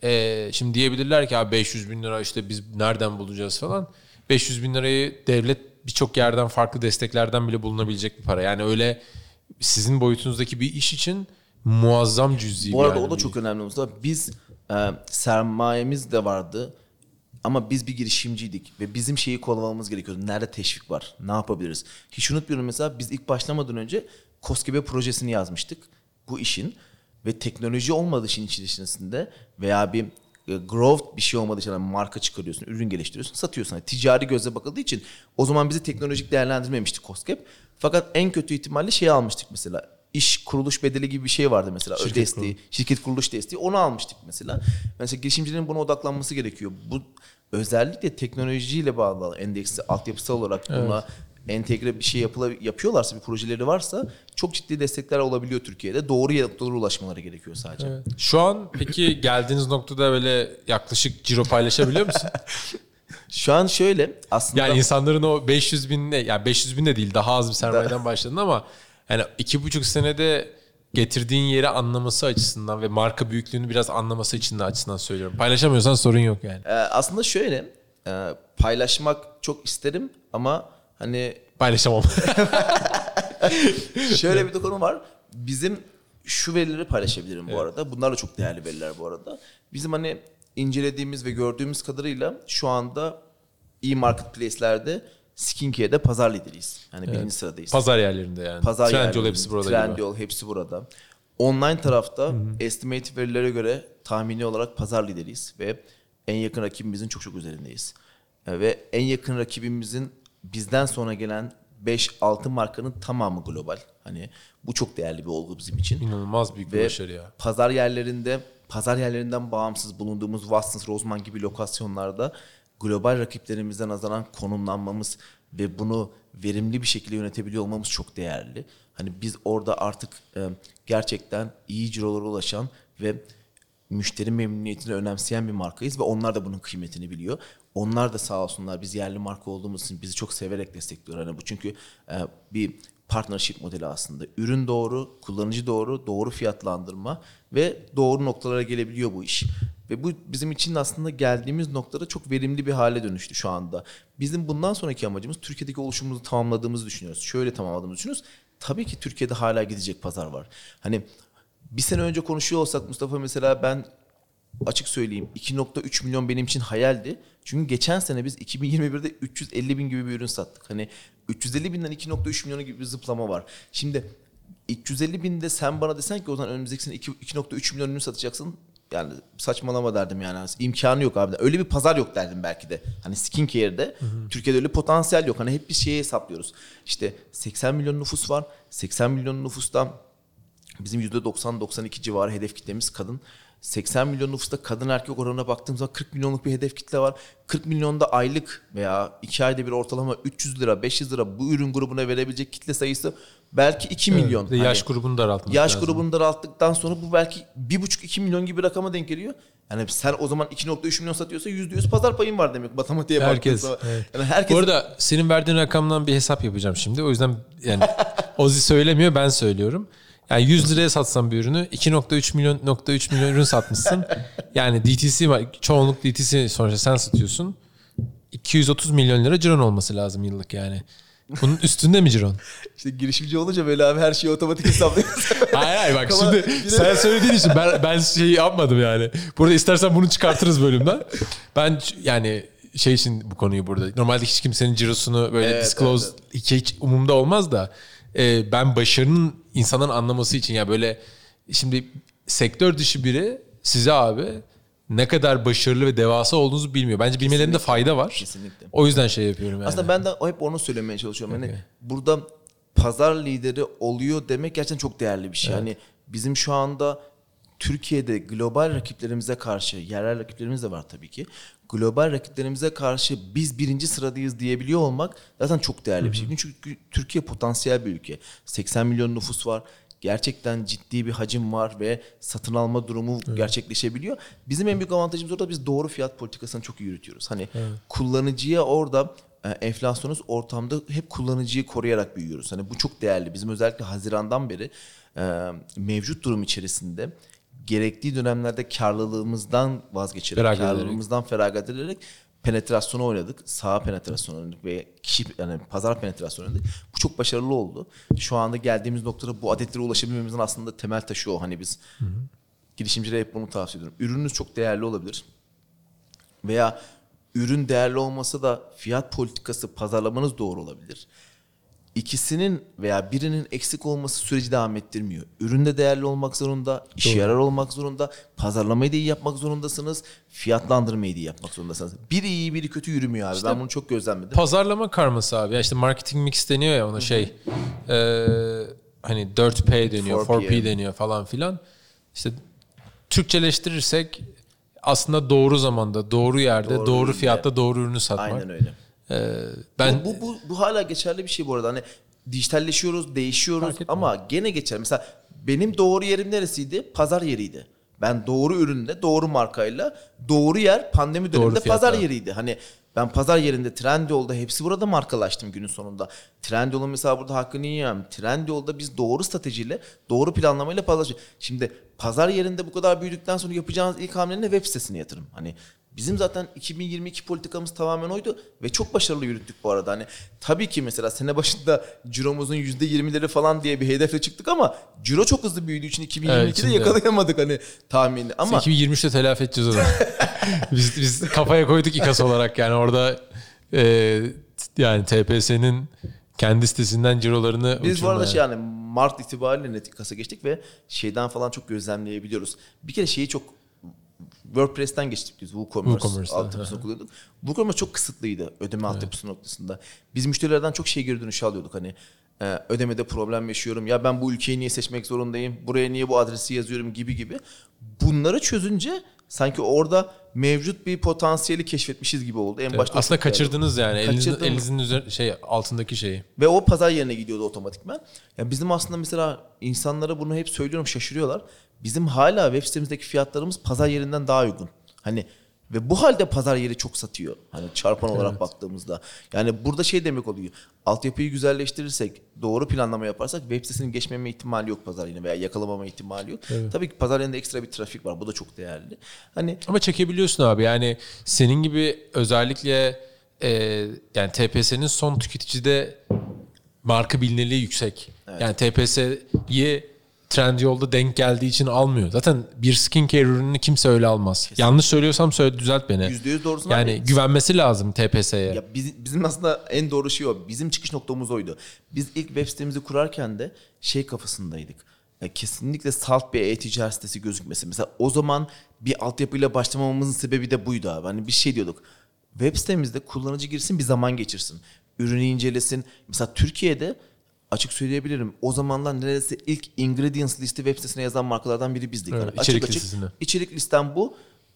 Ee, şimdi diyebilirler ki abi 500 bin lira işte biz nereden bulacağız falan. 500 bin lirayı devlet birçok yerden farklı desteklerden bile bulunabilecek bir para. Yani öyle sizin boyutunuzdaki bir iş için muazzam cüzi.
Bu arada
yani
o da çok önemli Mustafa. Biz e, sermayemiz de vardı. Ama biz bir girişimciydik ve bizim şeyi kovalamamız gerekiyordu. Nerede teşvik var? Ne yapabiliriz? Hiç unutmuyorum mesela biz ilk başlamadan önce Koskebe projesini yazmıştık bu işin ve teknoloji olmadığı işin içerisinde veya bir e, growth bir şey olmadığı için yani marka çıkarıyorsun, ürün geliştiriyorsun, satıyorsun. Yani ticari gözle bakıldığı için o zaman bizi teknolojik değerlendirmemişti Koskep. Fakat en kötü ihtimalle şey almıştık mesela. İş kuruluş bedeli gibi bir şey vardı mesela.
Şirket
desteği, şirket kuruluş desteği onu almıştık mesela. Mesela girişimcilerin buna odaklanması gerekiyor. Bu özellikle teknolojiyle bağlı endeksi altyapısal olarak buna entegre bir şey yapıla, yapıyorlarsa bir projeleri varsa çok ciddi destekler olabiliyor Türkiye'de. Doğru noktalara ulaşmaları gerekiyor sadece.
Şu an peki geldiğiniz noktada böyle yaklaşık ciro paylaşabiliyor musun?
Şu an şöyle aslında
Yani insanların o 500 bin ne? Yani 500 bin de değil daha az bir sermayeden başladın ama yani iki buçuk senede getirdiğin yeri anlaması açısından ve marka büyüklüğünü biraz anlaması için de açısından söylüyorum. Paylaşamıyorsan sorun yok yani.
e, aslında şöyle e, paylaşmak çok isterim ama hani
Paylaşamam.
Şöyle bir de konu var. Bizim şu verileri paylaşabilirim bu arada. Bunlar da çok değerli veriler bu arada. Bizim hani incelediğimiz ve gördüğümüz kadarıyla şu anda e-marketplace'lerde skincare'de pazar lideriyiz. Yani birinci sıradayız.
Pazar yerlerinde yani.
Pazar
Trendyol hepsi burada
Trendyol
gibi.
hepsi burada. Online tarafta estimate verilere göre tahmini olarak pazar lideriyiz ve en yakın rakibimizin çok çok üzerindeyiz. Ve en yakın rakibimizin bizden sonra gelen 5-6 markanın tamamı global. Hani bu çok değerli bir olgu bizim için.
İnanılmaz büyük bir
Ve
başarı ya.
pazar yerlerinde pazar yerlerinden bağımsız bulunduğumuz Watsons, Roseman gibi lokasyonlarda global rakiplerimizden nazaran konumlanmamız ve bunu verimli bir şekilde yönetebiliyor olmamız çok değerli. Hani biz orada artık e, gerçekten iyi cirolara ulaşan ve müşteri memnuniyetini önemseyen bir markayız ve onlar da bunun kıymetini biliyor. Onlar da sağ olsunlar biz yerli marka olduğumuz için bizi çok severek destekliyorlar. Hani bu çünkü e, bir partnership modeli aslında. Ürün doğru, kullanıcı doğru, doğru fiyatlandırma ve doğru noktalara gelebiliyor bu iş. Ve bu bizim için aslında geldiğimiz noktada çok verimli bir hale dönüştü şu anda. Bizim bundan sonraki amacımız Türkiye'deki oluşumumuzu tamamladığımızı düşünüyoruz. Şöyle tamamladığımızı düşünüyoruz. Tabii ki Türkiye'de hala gidecek pazar var. Hani bir sene önce konuşuyor olsak Mustafa mesela ben açık söyleyeyim 2.3 milyon benim için hayaldi. Çünkü geçen sene biz 2021'de 350 bin gibi bir ürün sattık. Hani 350 binden 2.3 milyona gibi bir zıplama var. Şimdi 350 binde sen bana desen ki o zaman önümüzdeki sene 2 2.3 milyon ürün satacaksın. Yani saçmalama derdim yani. İmkanı yok abi. Öyle bir pazar yok derdim belki de. Hani skincare'de Türkiye'de öyle potansiyel yok. Hani hep bir şeye hesaplıyoruz. İşte 80 milyon nüfus var. 80 milyon nüfustan Bizim %90-92 civarı hedef kitlemiz kadın. 80 milyon nüfusta kadın erkek oranına baktığımız zaman 40 milyonluk bir hedef kitle var. 40 milyonda aylık veya 2 ayda bir ortalama 300 lira 500 lira bu ürün grubuna verebilecek kitle sayısı belki 2 milyon.
Bir de yaş
Hani
grubunu daraltmak
yaş
lazım.
grubunu daralttıktan sonra bu belki 1,5-2 milyon gibi bir rakama denk geliyor. Yani sen o zaman 2.3 milyon satıyorsa %100 pazar payın var demek matematiğe
Herkes.
zaman.
evet.
Yani herkes
Bu arada senin verdiğin rakamdan bir hesap yapacağım şimdi. O yüzden yani Ozi söylemiyor ben söylüyorum. Yani 100 liraya satsan bir ürünü 2.3 milyon nokta 3 milyon ürün satmışsın. Yani DTC var. Çoğunluk DTC sonuçta sen satıyorsun. 230 milyon lira ciron olması lazım yıllık yani. Bunun üstünde mi ciron?
işte girişimci olunca böyle abi her şeyi otomatik hesaplıyorsun.
Hayır hayır bak
Ama
şimdi sen söylediğin için ben, ben şeyi yapmadım yani. Burada istersen bunu çıkartırız bölümden. Ben yani şey için bu konuyu burada. Normalde hiç kimsenin cirosunu böyle
Evet,
disclose
evet,
Hiç, hiç umumda olmaz da e, ben başarının insanın anlaması için ya böyle şimdi sektör dışı biri size abi ne kadar başarılı ve devasa olduğunuzu bilmiyor. Bence bilmelerinde fayda var.
Kesinlikle.
O yüzden şey yapıyorum yani.
Aslında ben de hep onu söylemeye çalışıyorum. Hani burada pazar lideri oluyor demek gerçekten çok değerli bir şey. Hani bizim şu anda Türkiye'de global rakiplerimize karşı, yerel rakiplerimiz de var tabii ki. Global rakiplerimize karşı biz birinci sıradayız diyebiliyor olmak zaten çok değerli bir şey. Çünkü Türkiye potansiyel bir ülke. 80 milyon nüfus var. Gerçekten ciddi bir hacim var ve satın alma durumu gerçekleşebiliyor. Bizim en büyük avantajımız orada biz doğru fiyat politikasını çok iyi yürütüyoruz. Hani kullanıcıya orada e, enflasyonist ortamda hep kullanıcıyı koruyarak büyüyoruz. Hani bu çok değerli. Bizim özellikle Haziran'dan beri e, mevcut durum içerisinde gerektiği dönemlerde karlılığımızdan vazgeçerek,
Feragat
karlılığımızdan feragat ederek penetrasyonu oynadık. Sağ penetrasyonu oynadık ve kişi yani pazar penetrasyonu oynadık. Bu çok başarılı oldu. Şu anda geldiğimiz noktada bu adetlere ulaşabilmemizin aslında temel taşı o. Hani biz girişimcilere hep bunu tavsiye ediyorum. Ürününüz çok değerli olabilir. Veya ürün değerli olmasa da fiyat politikası pazarlamanız doğru olabilir. İkisinin veya birinin eksik olması süreci devam ettirmiyor. Ürün de değerli olmak zorunda, işe yarar olmak zorunda, pazarlamayı da iyi yapmak zorundasınız, fiyatlandırmayı da iyi yapmak zorundasınız. Biri iyi, biri kötü yürümüyor abi. ben bunu çok gözlemledim.
Pazarlama karması abi. Ya işte marketing mix deniyor ya ona şey. e, hani 4P deniyor,
4P.
4P deniyor falan filan. İşte Türkçeleştirirsek aslında doğru zamanda, doğru yerde,
Doğru
doğru,
üründe.
fiyatta doğru ürünü satmak.
Aynen öyle.
E, ben
bu, bu, bu, bu hala geçerli bir şey bu arada. Hani dijitalleşiyoruz, değişiyoruz ama gene geçer. Mesela benim doğru yerim neresiydi? Pazar yeriydi. Ben doğru ürünle, doğru markayla, doğru yer pandemi döneminde
fiyatla.
pazar yeriydi. Hani ben pazar yerinde Trendyol'da hepsi burada markalaştım günün sonunda. Trendyol'un mesela burada hakkını yiyemem. Trendyol'da biz doğru stratejiyle, doğru planlamayla pazarlaşıyoruz. Şimdi pazar yerinde bu kadar büyüdükten sonra yapacağınız ilk hamle ne? Web sitesine yatırım. Hani Bizim zaten 2022 politikamız tamamen oydu ve çok başarılı yürüttük bu arada. Hani tabii ki mesela sene başında ciromuzun %20'leri falan diye bir hedefle çıktık ama ciro çok hızlı büyüdüğü için 2022'de
Evet, şimdi-
yakalayamadık hani tahmini. Ama
2023'te telafi edeceğiz onu. biz, biz kafaya koyduk İKAS olarak yani orada e, yani TPS'nin kendi sitesinden cirolarını
biz bu arada
uçurmaya.
şey yani Mart itibariyle net kasa geçtik ve şeyden falan çok gözlemleyebiliyoruz. Bir kere şeyi çok WordPress'ten geçtik biz WooCommerce,
WooCommerce'dan,
altyapısını kullanıyorduk. WooCommerce çok kısıtlıydı ödeme altyapısı noktasında. Biz müşterilerden çok şey geri dönüşü alıyorduk hani e, ödemede problem yaşıyorum. Ya ben bu ülkeyi niye seçmek zorundayım? Buraya niye bu adresi yazıyorum gibi gibi. Bunları çözünce sanki orada mevcut bir potansiyeli keşfetmişiz gibi oldu. En
Evet,
başta
aslında kaçırdınız yani. Elinizin,
Kaçırdım.
elinizin üzeri, şey altındaki şeyi.
Ve o pazar yerine gidiyordu otomatikman. Ya bizim aslında mesela insanlara bunu hep söylüyorum şaşırıyorlar. Bizim hala web sitemizdeki fiyatlarımız pazar yerinden daha uygun. Hani ve bu halde pazar yeri çok satıyor. Hani çarpan olarak baktığımızda. Yani burada şey demek oluyor. Altyapıyı güzelleştirirsek, doğru planlama yaparsak web sitesinin geçmeme ihtimali yok pazar yerine veya yakalamama ihtimali yok. Tabii ki pazar yerinde ekstra bir trafik var. Bu da çok değerli. Hani
Ama çekebiliyorsun abi. Yani senin gibi özellikle e, yani TPS'nin son tüketicide marka bilinirliği yüksek. Yani TPS'yi Trendyol'da denk geldiği için almıyor. Zaten bir skincare ürününü kimse öyle almaz. Yanlış söylüyorsam söyle düzelt beni.
%100 doğrusunu
Yani
abi.
güvenmesi lazım TPS'ye.
Ya biz- bizim aslında en doğru şey o. Bizim çıkış noktamız oydu. Biz ilk web sitemizi kurarken de şey kafasındaydık. Ya kesinlikle salt bir e-ticaret sitesi gözükmesi. Mesela o zaman bir altyapıyla başlamamamızın sebebi de buydu abi. Hani bir şey diyorduk. Web sitemizde kullanıcı girsin bir zaman geçirsin. Ürünü incelesin. Mesela Türkiye'de açık söyleyebilirim. O zamanlar neredeyse ilk ingredients listi web sitesine yazan markalardan biri bizdik.
Evet,
Yani
içerik
açık açık
listesinde.
içerik listem bu.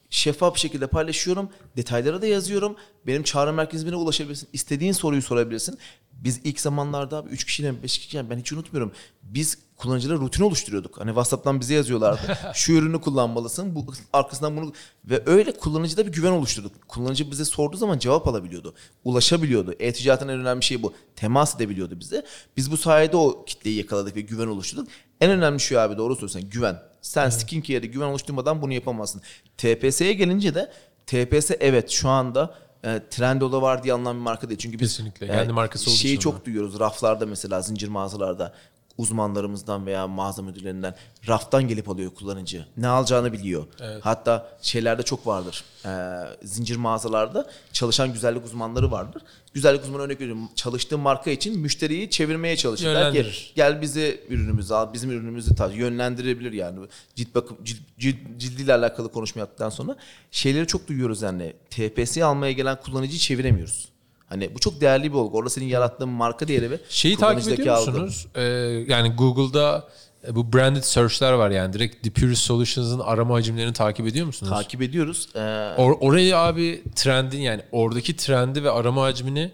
Şeffaf bir şekilde paylaşıyorum. Detaylara da yazıyorum. Benim çağrı merkezime ulaşabilirsin. İstediğin soruyu sorabilirsin. Biz ilk zamanlarda abi 3 kişiyle 5 kişiyle ben hiç unutmuyorum. Biz kullanıcılara rutin oluşturuyorduk. Hani WhatsApp'tan bize yazıyorlardı. Şu ürünü kullanmalısın. Bu arkasından bunu ve öyle kullanıcıda bir güven oluşturduk. Kullanıcı bize sorduğu zaman cevap alabiliyordu. Ulaşabiliyordu. E-ticaretin en önemli şeyi bu. Temas edebiliyordu bize. Biz bu sayede o kitleyi yakaladık ve güven oluşturduk. En önemli şu abi doğru söylüyorsun güven. Sen skincare'de güven oluşturmadan bunu yapamazsın. TPS'ye gelince de TPS evet şu anda e, Trendyol'da var diye anılan bir marka değil. Çünkü biz
Kesinlikle. Kendi markası olduğu
şeyi
için
çok
onlar.
duyuyoruz. Raflarda mesela zincir mağazalarda uzmanlarımızdan veya mağaza müdürlerinden raftan gelip alıyor kullanıcı. Ne alacağını biliyor. Hatta şeylerde çok vardır. Ee, zincir mağazalarda çalışan güzellik uzmanları vardır. Güzellik uzmanı örnek veriyorum. Çalıştığı marka için müşteriyi çevirmeye çalışır. Der ki, gel bize ürünümüzü al, bizim ürünümüzü taş. Yönlendirebilir yani. Cilt bakım, cilt, cilt, cildiyle alakalı konuşma yaptıktan sonra şeyleri çok duyuyoruz yani. TPS'yi almaya gelen kullanıcıyı çeviremiyoruz. Hani bu çok değerli bir olgu. Orada senin yarattığın marka değeri ve
Şeyi takip ediyor
algı.
musunuz? Ee, yani Google'da e, bu branded search'ler var yani. Direkt The Purist Solutions'ın arama hacimlerini takip ediyor musunuz?
Takip ediyoruz. Ee,
Or- orayı abi trendin yani oradaki trendi ve arama hacmini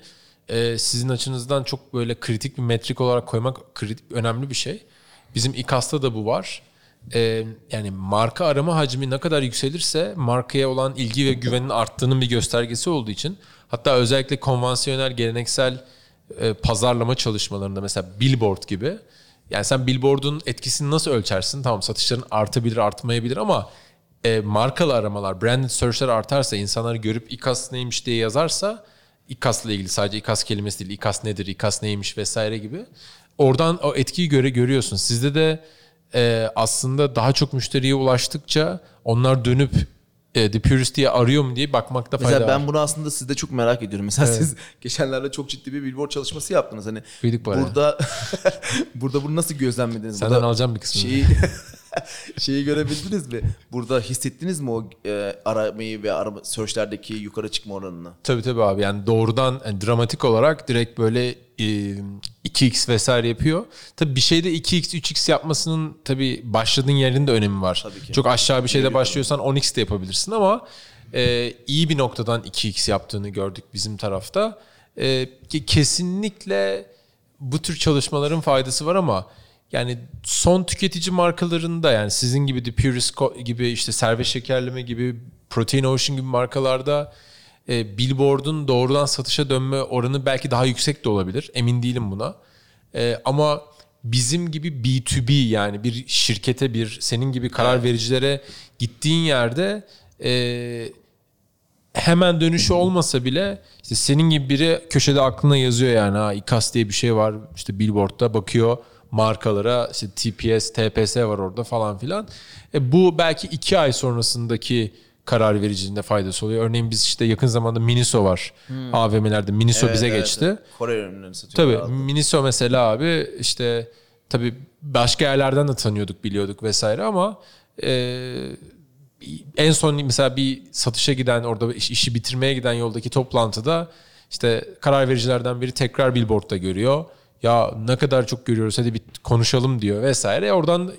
e, sizin açınızdan çok böyle kritik bir metrik olarak koymak kritik, önemli bir şey. Bizim İKAS'ta da bu var. E, yani marka arama hacmi ne kadar yükselirse markaya olan ilgi ve güvenin arttığının bir göstergesi olduğu için hatta özellikle konvansiyonel geleneksel e, pazarlama çalışmalarında mesela billboard gibi yani sen billboard'un etkisini nasıl ölçersin? Tamam satışların artabilir artmayabilir ama e, markalı aramalar, branded search'ler artarsa, insanlar görüp İKAS neymiş diye yazarsa, İKAS'la ilgili sadece İKAS kelimesi değil, İKAS nedir, İKAS neymiş vesaire gibi. Oradan o etkiyi göre görüyorsun. Sizde de e, aslında daha çok müşteriye ulaştıkça onlar dönüp e, The Purist diye arıyor mu diye bakmakta fayda
Mesela ben
var.
bunu aslında sizde çok merak ediyorum. Mesela siz geçenlerde çok ciddi bir billboard çalışması yaptınız. Hani
Kıydık
burada burada bunu nasıl gözlemlediniz?
Senden
Burada
alacağım bir kısmını.
şeyi şeyi görebildiniz mi? Burada hissettiniz mi o e, aramayı ve arama search'lerdeki yukarı çıkma oranını?
Tabii tabii abi yani doğrudan yani dramatik olarak direkt böyle e, 2x vesaire yapıyor. Tabii bir şeyde 2x 3x yapmasının tabii başladığın yerin de önemi var.
Tabii ki.
Çok aşağı bir şeyde başlıyorsan 10x de yapabilirsin ama e, iyi bir noktadan 2x yaptığını gördük bizim tarafta. E, kesinlikle bu tür çalışmaların faydası var ama yani son tüketici markalarında yani sizin gibi The Purist gibi işte servet şekerleme gibi Protein Ocean gibi markalarda e, billboard'un doğrudan satışa dönme oranı belki daha yüksek de olabilir. Emin değilim buna. E, ama bizim gibi B2B yani bir şirkete bir senin gibi karar vericilere gittiğin yerde e, hemen dönüşü olmasa bile işte senin gibi biri köşede aklına yazıyor yani ha İKAS diye bir şey var işte billboardda bakıyor markalara işte TPS, TPS var orada falan filan. E bu belki iki ay sonrasındaki karar vericiliğinde faydası oluyor. Örneğin biz işte yakın zamanda Miniso var AVM'lerde. Miniso
Evet,
bize
evet,
geçti.
Kore ürünlerini satıyorlar.
Tabii Miniso mesela abi işte tabii başka yerlerden de tanıyorduk biliyorduk vesaire ama e, en son mesela bir satışa giden orada iş- işi bitirmeye giden yoldaki toplantıda işte karar vericilerden biri tekrar billboardda görüyor. Ya ne kadar çok görüyoruz hadi bir konuşalım diyor vesaire. Oradan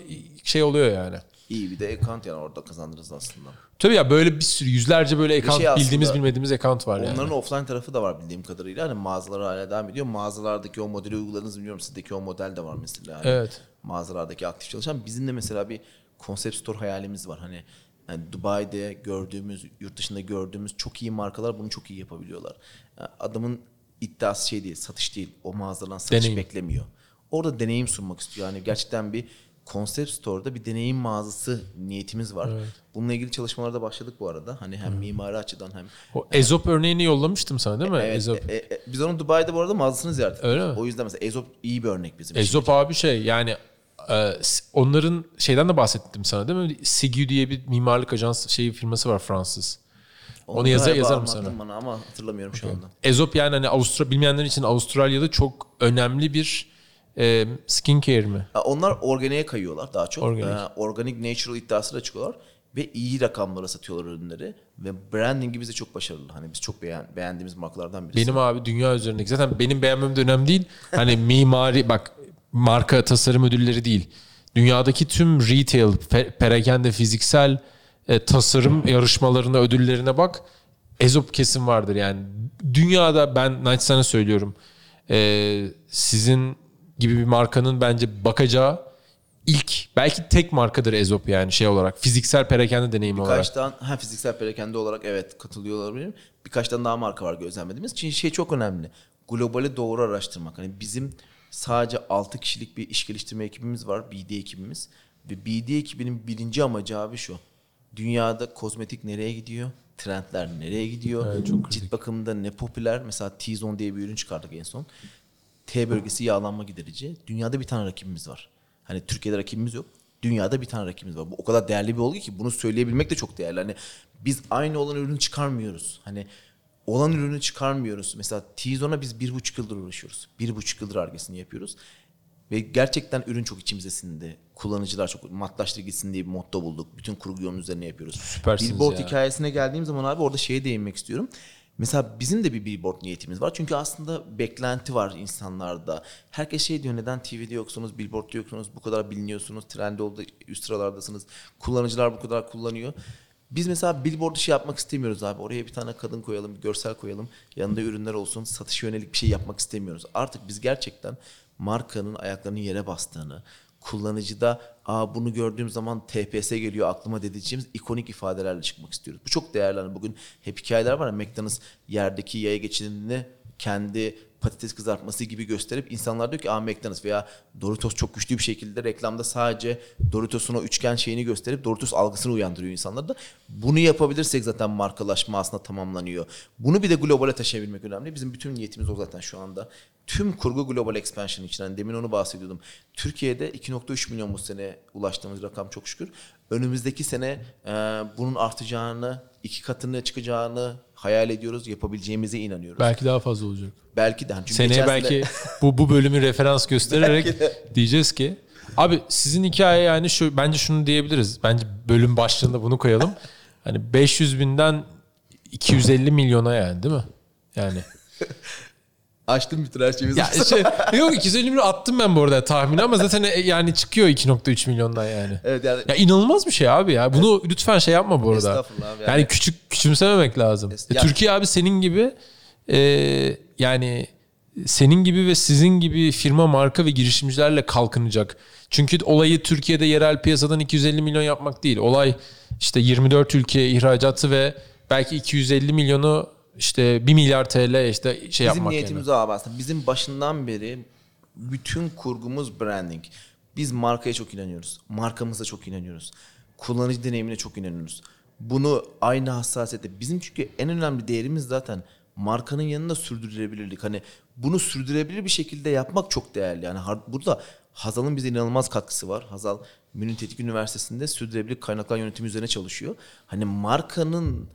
şey oluyor yani.
İyi bir de account yani orada kazandırırız aslında.
Tabii ya böyle bir sürü yüzlerce böyle account
şey aslında-
bildiğimiz bilmediğimiz account var yani.
Onların offline tarafı da var bildiğim kadarıyla. Hani mağazalar hala devam ediyor. Mağazalardaki o modeli uyguladınız bilmiyorum. Sizdeki o model de var mesela. Yani
Evet.
Mağazalardaki aktif çalışan. Bizim de mesela bir concept store hayalimiz var. Hani yani Dubai'de gördüğümüz, yurt dışında gördüğümüz çok iyi markalar bunu çok iyi yapabiliyorlar. Yani adamın iddiası şey değil, satış değil. O mağazadan satış
Deneyim.
beklemiyor. Orada deneyim sunmak istiyor. Yani gerçekten bir concept store'da bir deneyim mağazası niyetimiz var. Bununla ilgili çalışmalara da başladık bu arada. Hani hem mimari açıdan hem
O Ezop örneğini yollamıştım sana değil mi?
Evet,
Ezop.
e- e- biz onun Dubai'de bu arada mağazasını ziyaret ettik.
Öyle mi?
O yüzden mesela Ezop iyi bir örnek bizim için.
Ezop abi şey yani e, onların şeyden de bahsettim sana değil mi? Sigu diye bir mimarlık ajans şey firması var Fransız. Onu yazar yazarım sana.
Bana ama hatırlamıyorum şu anda.
Ezop yani hani Avustra bilmeyenler için Avustralya'da çok önemli bir e, skincare mi?
Onlar organiğe kayıyorlar daha çok.
Organik.
Organik, organik natural iddiasıyla çıkıyorlar. Ve iyi rakamlara satıyorlar ürünleri. Ve brandingi bize çok başarılı. Hani biz çok beğen, beğendiğimiz markalardan birisi.
Benim abi dünya üzerindeki zaten benim beğenmem de önemli değil. Hani mimari bak marka tasarım ödülleri değil. Dünyadaki tüm retail, pe- perakende, fiziksel e, tasarım yarışmalarına, ödüllerine bak. Ezop kesin vardır yani. Dünyada ben naçizane söylüyorum. e, sizin gibi bir markanın bence bakacağı ilk belki tek markadır Ezop yani şey olarak. Fiziksel perakende deneyimi olarak.
Birkaç tane ha, fiziksel perakende olarak evet katılıyor olabilirim. Birkaç tane daha marka var gözlemlediğimiz. Çünkü şey çok önemli. Globali doğru araştırmak. Hani bizim sadece 6 kişilik bir iş geliştirme ekibimiz var. BD ekibimiz. Ve BD ekibinin birinci amacı abi şu. Dünyada kozmetik nereye gidiyor? Trendler nereye gidiyor?
Evet, çok kritik.
Cilt bakımında ne popüler? Mesela T-Zone diye bir ürün çıkardık en son. T bölgesi yağlanma giderici. Dünyada bir tane rakibimiz var. Hani Türkiye'de rakibimiz yok. Dünyada bir tane rakibimiz var. Bu o kadar değerli bir olgu ki bunu söyleyebilmek de çok değerli. Hani biz aynı olan ürünü çıkarmıyoruz. Hani olan ürünü çıkarmıyoruz. Mesela T-Zone'a biz bir buçuk yıldır uğraşıyoruz. Bir buçuk yıldır argesini yapıyoruz. Ve gerçekten ürün çok içimize sindi. Kullanıcılar çok matlaştır gitsin diye bir motto bulduk. Bütün kurguyu onun üzerine yapıyoruz.
Süpersiniz
Billboard
ya.
hikayesine geldiğim zaman abi orada şeye değinmek istiyorum. Mesela bizim de bir billboard niyetimiz var. Çünkü aslında beklenti var insanlarda. Herkes şey diyor neden TV'de yoksunuz, billboard'da yoksunuz, bu kadar biliniyorsunuz, trende oldu, üst sıralardasınız. Kullanıcılar bu kadar kullanıyor. Biz mesela billboard işi yapmak istemiyoruz abi. Oraya bir tane kadın koyalım, bir görsel koyalım. Yanında ürünler olsun. Satışa yönelik bir şey yapmak istemiyoruz. Artık biz gerçekten markanın ayaklarının yere bastığını, kullanıcıda Aa, bunu gördüğüm zaman TPS geliyor aklıma dediğimiz ikonik ifadelerle çıkmak istiyoruz. Bu çok değerli. Hani bugün hep hikayeler var ya McDonald's yerdeki yaya geçidini kendi patates kızartması gibi gösterip insanlar diyor ki Aa McDonald's veya Doritos çok güçlü bir şekilde reklamda sadece Doritos'un o üçgen şeyini gösterip Doritos algısını uyandırıyor insanlarda. Bunu yapabilirsek zaten markalaşma aslında tamamlanıyor. Bunu bir de globale taşıyabilmek önemli. Bizim bütün niyetimiz o zaten şu anda. Tüm kurgu global expansion için. Hani demin onu bahsediyordum. Türkiye'de 2.3 milyon bu sene ulaştığımız rakam çok şükür. Önümüzdeki sene e, bunun artacağını, iki katını çıkacağını hayal ediyoruz. Yapabileceğimize inanıyoruz.
Belki daha fazla olacak.
Belki de. Çünkü
Seneye belki bu bu bölümü referans göstererek diyeceğiz ki abi sizin hikaye yani şu bence şunu diyebiliriz. Bence bölüm başlığında bunu koyalım. Hani 500 binden 250 milyona yani değil mi? Yani
Açtım bütün her şeyimizi.
ya şey, yok 250 milyon attım ben bu arada tahmini ama zaten e, yani çıkıyor 2.3 milyondan yani.
Evet yani
Ya inanılmaz bir şey abi ya. Bunu lütfen şey yapma bu arada.
Estağfurullah abi,
Yani,
yani-
küçük küçümsememek lazım.
Es-
E,
ya-
Türkiye abi senin gibi e, yani senin gibi ve sizin gibi firma, marka ve girişimcilerle kalkınacak. Çünkü olayı Türkiye'de yerel piyasadan 250 milyon yapmak değil. Olay işte 24 ülkeye ihracatı ve belki 250 milyonu işte 1 milyar TL işte şey
Bizim
yapmak
niyetimiz o abi aslında. Bizim başından beri bütün kurgumuz branding. Biz markaya çok inanıyoruz. Markamıza çok inanıyoruz. Kullanıcı deneyimine çok inanıyoruz. Bunu aynı hassasiyette. Bizim çünkü en önemli değerimiz zaten markanın yanında sürdürülebilirlik. Hani bunu sürdürülebilir bir şekilde yapmak çok değerli. Yani burada Hazal'ın bize inanılmaz katkısı var. Hazal Münih Teknik Üniversitesi'nde sürdürülebilir kaynaklar yönetimi üzerine çalışıyor. Hani markanın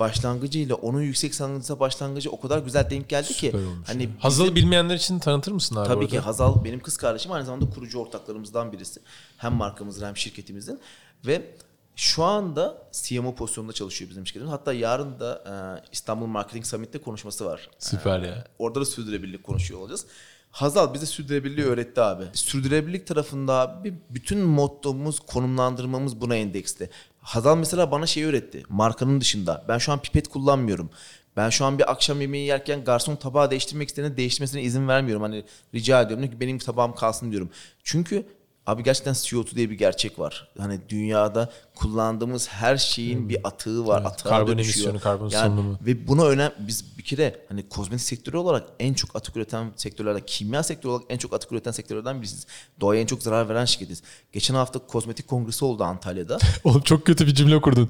başlangıcıyla onun yüksek sanatsa başlangıcı o kadar güzel denk geldi ki.
Süper olmuş.
Hani
yani. Hazal'ı bilmeyenler için tanıtır mısın abi?
Tabii
orada?
ki Hazal benim kız kardeşim aynı zamanda kurucu ortaklarımızdan birisi. Hem markamızın hem şirketimizin ve şu anda CMO pozisyonunda çalışıyor bizim şirketimiz. Hatta yarın da e, İstanbul Marketing Summit'te konuşması var.
Süper ya.
Orada da sürdürülebilirlik konuşuyor olacağız. Hazal bize sürdürülebilirliği öğretti abi. Sürdürülebilirlik tarafında abi bütün mottomuz, konumlandırmamız buna endeksli. Hazal mesela bana şey öğretti. Markanın dışında. Ben şu an pipet kullanmıyorum. Ben şu an bir akşam yemeği yerken garson tabağı değiştirmek istediğinde değiştirmesine izin vermiyorum. Hani rica ediyorum benim tabağım kalsın diyorum. Çünkü abi gerçekten CO2 diye bir gerçek var. Hani dünyada kullandığımız her şeyin bir atığı var.
Evet,
Atığa
karbon
dönüşüyor.
emisyonu, karbon
Yani
salınımı.
ve buna önem biz bir kere hani kozmetik sektörü olarak en çok atık üreten sektörlerden, kimya sektörü olarak en çok atık üreten sektörlerden birisiyiz. Doğaya en çok zarar veren şirketiz. Geçen hafta kozmetik kongresi oldu Antalya'da.
Oğlum çok kötü bir cümle kurdun.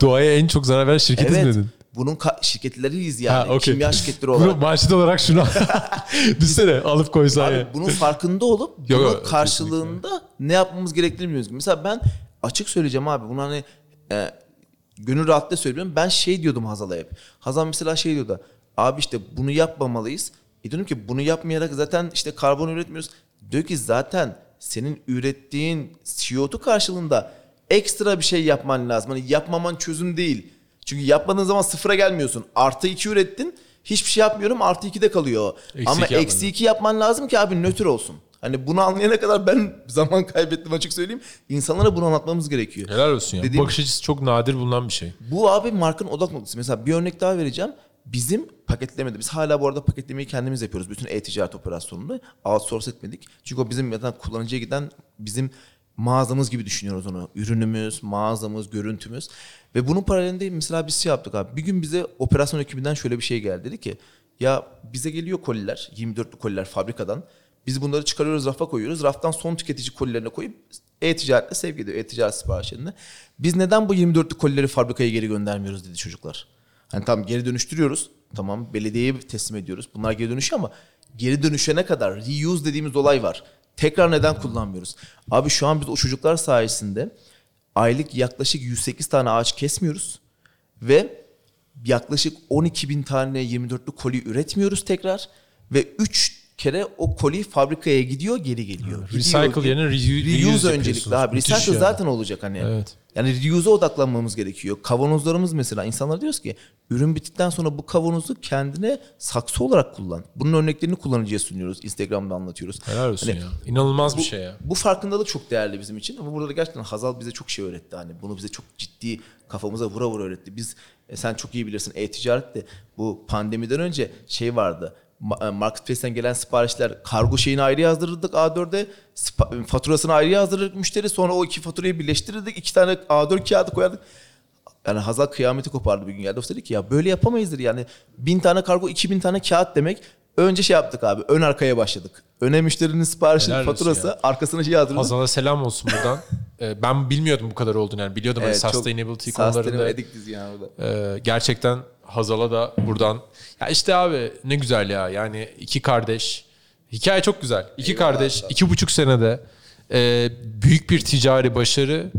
Doğaya en çok zarar veren şirketiz
evet.
dedin.
Bunun şirketleriyiz yani.
Ha, okey.
Kimya şirketleri
Bunu
olarak.
manşet olarak şunu düşsene alıp koysan
Abi bunun farkında olup
Yok,
bunun
yok,
karşılığında ne yapmamız gerektiğini bilmiyoruz. Mesela ben açık söyleyeceğim abi. Bunu hani e, gönül rahatlıkla söylüyorum. Ben şey diyordum Hazal'a hep. Hazal mesela şey diyordu. Abi işte bunu yapmamalıyız. E diyorum ki bunu yapmayarak zaten işte karbon üretmiyoruz. Diyor ki zaten senin ürettiğin CO2 karşılığında ekstra bir şey yapman lazım. Hani yapmaman çözüm değil. Çünkü yapmadığın zaman sıfıra gelmiyorsun. Artı iki ürettin. Hiçbir şey yapmıyorum. Artı iki de kalıyor.
Eksi
Ama
iki
eksi iki yapman lazım ki abi nötr olsun. Hani bunu anlayana kadar ben zaman kaybettim açık söyleyeyim. İnsanlara bunu anlatmamız gerekiyor.
Helal olsun ya.
Dediğim-
Bakış açısı çok nadir bulunan bir şey.
Bu abi markanın odak noktası. Mesela bir örnek daha vereceğim. Bizim paketlemede, biz hala bu arada paketlemeyi kendimiz yapıyoruz. Bütün e-ticaret operasyonunu outsource etmedik. Çünkü o bizim zaten kullanıcıya giden bizim mağazamız gibi düşünüyoruz onu. Ürünümüz, mağazamız, görüntümüz. Ve bunun paralelinde mesela biz şey yaptık abi. Bir gün bize operasyon ekibinden şöyle bir şey geldi. Dedi ki ya bize geliyor koliler, 24'lü koliler fabrikadan. Biz bunları çıkarıyoruz, rafa koyuyoruz. Raftan son tüketici kolilerine koyup e-ticaretle sevk ediyor. E-ticaret siparişlerine. Biz neden bu 24'lü kolileri fabrikaya geri göndermiyoruz dedi çocuklar. Hani tamam geri dönüştürüyoruz. Tamam belediyeye teslim ediyoruz. Bunlar geri dönüşüyor ama geri dönüşene kadar reuse dediğimiz olay var. Tekrar neden kullanmıyoruz? Abi şu an biz o çocuklar sayesinde aylık yaklaşık 108 tane ağaç kesmiyoruz. Ve yaklaşık 12 bin tane 24'lü koli üretmiyoruz tekrar. Ve 3 kere o koli fabrikaya gidiyor geri geliyor. Gidiyor,
Recycle yerine reuse- reuse
öncelikli abi.
Müthiş
Recycle
ya.
zaten olacak hani.
Evet.
Yani reuse'a odaklanmamız gerekiyor. Kavanozlarımız mesela insanlar diyoruz ki ürün bittikten sonra bu kavanozu kendine saksı olarak kullan. Bunun örneklerini kullanıcıya sunuyoruz. Instagram'da anlatıyoruz.
Helal olsun
Hani
ya. İnanılmaz
bu,
bir şey ya.
Bu farkındalık çok değerli bizim için. Ama burada da gerçekten Hazal bize çok şey öğretti. Hani bunu bize çok ciddi kafamıza vura vura öğretti. Biz e, sen çok iyi bilirsin e-ticaret de bu pandemiden önce şey vardı. E, Marketplace'ten gelen siparişler kargo şeyini ayrı yazdırırdık A4'e spa- faturasını ayrı yazdırırdık müşteri sonra o iki faturayı birleştirirdik iki tane A4 kağıdı koyardık yani Hazal kıyameti kopardı bir gün geldi. O dedi ki ya böyle yapamayızdır yani. Bin tane kargo, iki bin tane kağıt demek. Önce şey yaptık abi. Ön arkaya başladık. Öne müşterinin
Helal olsun
faturası,
ya.
arkasına şey yazdırdık.
Hazal'a selam olsun buradan. Ee, ben bilmiyordum bu kadar olduğunu yani. Biliyordum
Evet,
hani
çok
sustainability konularında.
sustainable edik biz yani orada.
Ee, gerçekten Hazal'a da buradan. Ya işte abi ne güzel ya. Yani iki kardeş. Hikaye çok güzel. İki
Eyvallah,
kardeş
ol.
iki buçuk senede e, büyük bir ticari başarı.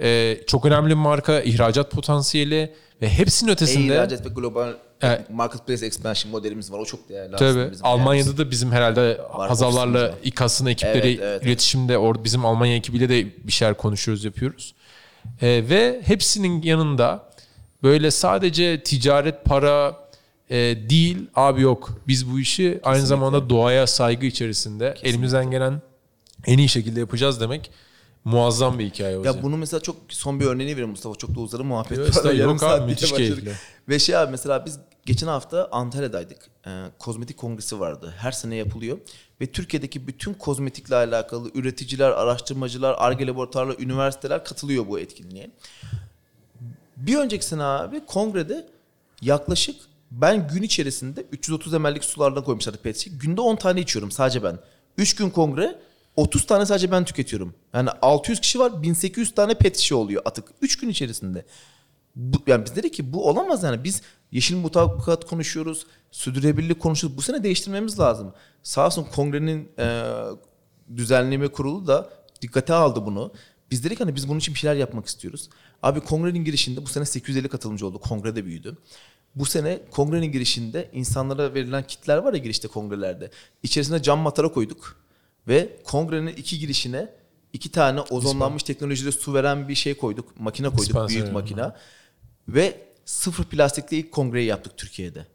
e, çok önemli bir marka, ihracat potansiyeli ve hepsinin ötesinde
E-ihracat ve global
Evet.
marketplace expansion modelimiz var. O çok değerli
Tabii.
aslında bizim
Almanya'da da bizim herhalde
var.
İKAS'ın ekipleri
Evet, evet.
iletişimde orada bizim Almanya ekibiyle de bir şeyler konuşuyoruz, yapıyoruz. Ee, ve hepsinin yanında böyle sadece ticaret, para e, değil abi yok. Biz bu işi aynı zamanda doğaya saygı içerisinde elimizden gelen en iyi şekilde yapacağız demek muazzam bir hikaye o
Ya bunu mesela çok son bir örneğini vereyim Mustafa. Çok da uzarı muhabbet.
Yok.
Yarım
Yok abi,
saat diye
müthiş
başladık.
keyifli.
Ve şey abi mesela biz geçen hafta Antalya'daydık. Ee, kozmetik kongresi vardı. Her sene yapılıyor. Ve Türkiye'deki bütün kozmetikle alakalı üreticiler, araştırmacılar, ARGE laboratuvarlar, üniversiteler katılıyor bu etkinliğe. Bir önceki sene abi kongrede yaklaşık ben gün içerisinde 330 ml'lik sulardan koymuşlardı pet şişe. Günde 10 tane içiyorum sadece ben. 3 gün kongre 30 tane sadece ben tüketiyorum. Yani 600 kişi var 1800 tane pet şişe oluyor atık. 3 gün içerisinde. Bu, yani biz dedik ki bu olamaz yani. Biz yeşil mutabakat konuşuyoruz. Sürdürülebilirlik konuşuyoruz. Bu sene değiştirmemiz lazım. Sağ olsun kongrenin e, düzenleme kurulu da dikkate aldı bunu. Biz dedik hani biz bunun için bir şeyler yapmak istiyoruz. Abi kongrenin girişinde bu sene 850 katılımcı oldu. Kongrede büyüdü. Bu sene kongrenin girişinde insanlara verilen kitler var ya girişte kongrelerde. İçerisine cam matara koyduk. Ve kongrenin iki girişine iki tane ozonlanmış teknolojide su veren bir şey koyduk. Makine koyduk.
Dispenser
büyük
yani.
makine. Ve sıfır plastikli ilk kongreyi yaptık Türkiye'de.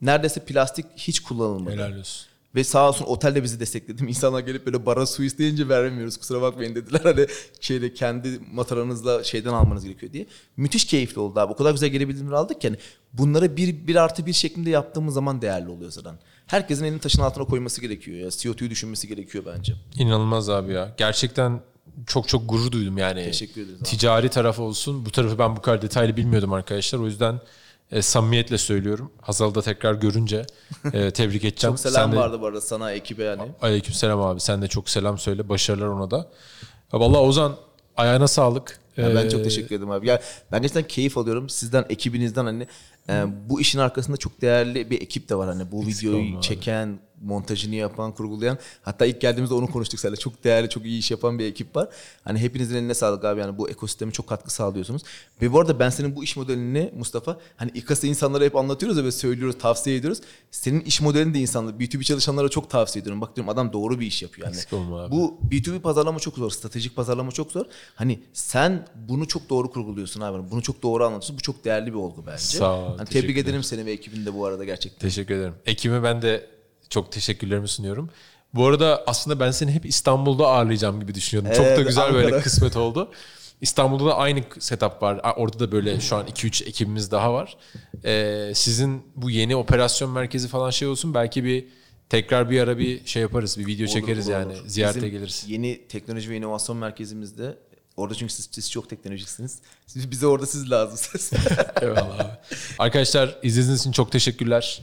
Neredeyse plastik hiç kullanılmadı.
helal olsun.
Ve sağ olsun otel de bizi destekledi. İnsanlar gelip böyle bara su isteyince vermiyoruz kusura bakmayın dediler. Hani şeyde kendi mataranızla şeyden almanız gerekiyor diye. Müthiş keyifli oldu abi. O kadar güzel geri bildirimler aldık ki hani bunları bir, bir artı bir şeklinde yaptığımız zaman değerli oluyor zaten. Herkesin elini taşın altına koyması gerekiyor ya. CO2'yu düşünmesi gerekiyor bence.
İnanılmaz abi ya. Gerçekten çok çok gurur duydum yani.
Teşekkür ederiz abi.
Ticari tarafı olsun. Bu tarafı ben bu kadar detaylı bilmiyordum arkadaşlar. O yüzden e, samimiyetle söylüyorum. Hazal'ı da tekrar görünce e, tebrik edeceğim.
Çok selam
Sen de-
vardı bu arada sana ekibe yani.
Aleykümselam abi. Sen de çok selam söyle. Başarılar ona da. Ya vallahi Ozan ayağına sağlık.
Ya ben
Ee,
çok teşekkür ederim abi. Ya ben gerçekten keyif alıyorum sizden, ekibinizden hani e, bu işin arkasında çok değerli bir ekip de var hani bu
Eksik
videoyu
olma abi.
Montajını yapan, kurgulayan. Hatta ilk geldiğimizde onu konuştuk seninle. Çok değerli, çok iyi iş yapan bir ekip var. Hani hepinizin eline sağlık abi yani bu ekosisteme çok katkı sağlıyorsunuz. Ve bu arada ben senin bu iş modelini Mustafa hani İKAS'ı insanlara hep anlatıyoruz ya ve söylüyoruz, tavsiye ediyoruz. Senin iş modelini de insanlara, B2B çalışanlara çok tavsiye ediyorum. Bak diyorum adam doğru bir iş yapıyor. Yani bu B2B pazarlama çok zor. Stratejik pazarlama çok zor. Hani sen bunu çok doğru kurguluyorsun abi. Bunu çok doğru anlatıyorsun. Bu çok değerli bir olgu bence.
Sağ ol,
Hani tebrik ederim seni ve ekibini de bu arada gerçekten.
Teşekkür ederim. Ekime ben de çok teşekkürlerimi sunuyorum. Bu arada aslında ben seni hep İstanbul'da ağırlayacağım gibi düşünüyordum. Çok da
Evet,
güzel böyle
Ankara.
kısmet oldu. İstanbul'da da aynı setup var. Orada da böyle şu an 2-3 ekibimiz daha var. Ee, sizin bu yeni operasyon merkezi falan şey olsun. Belki bir tekrar bir ara bir şey yaparız. Bir video çekeriz
Olur,
yani.
olur.
Ziyarete
Bizim
geliriz.
Yeni teknoloji ve inovasyon merkezimizde orada çünkü siz, siz çok teknolojiksiniz. Siz, bize orada siz lazımsınız.
Eyvallah abi. Arkadaşlar izlediğiniz için çok teşekkürler.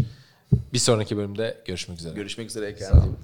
Bir sonraki bölümde görüşmek üzere.
Görüşmek üzere. Bakın.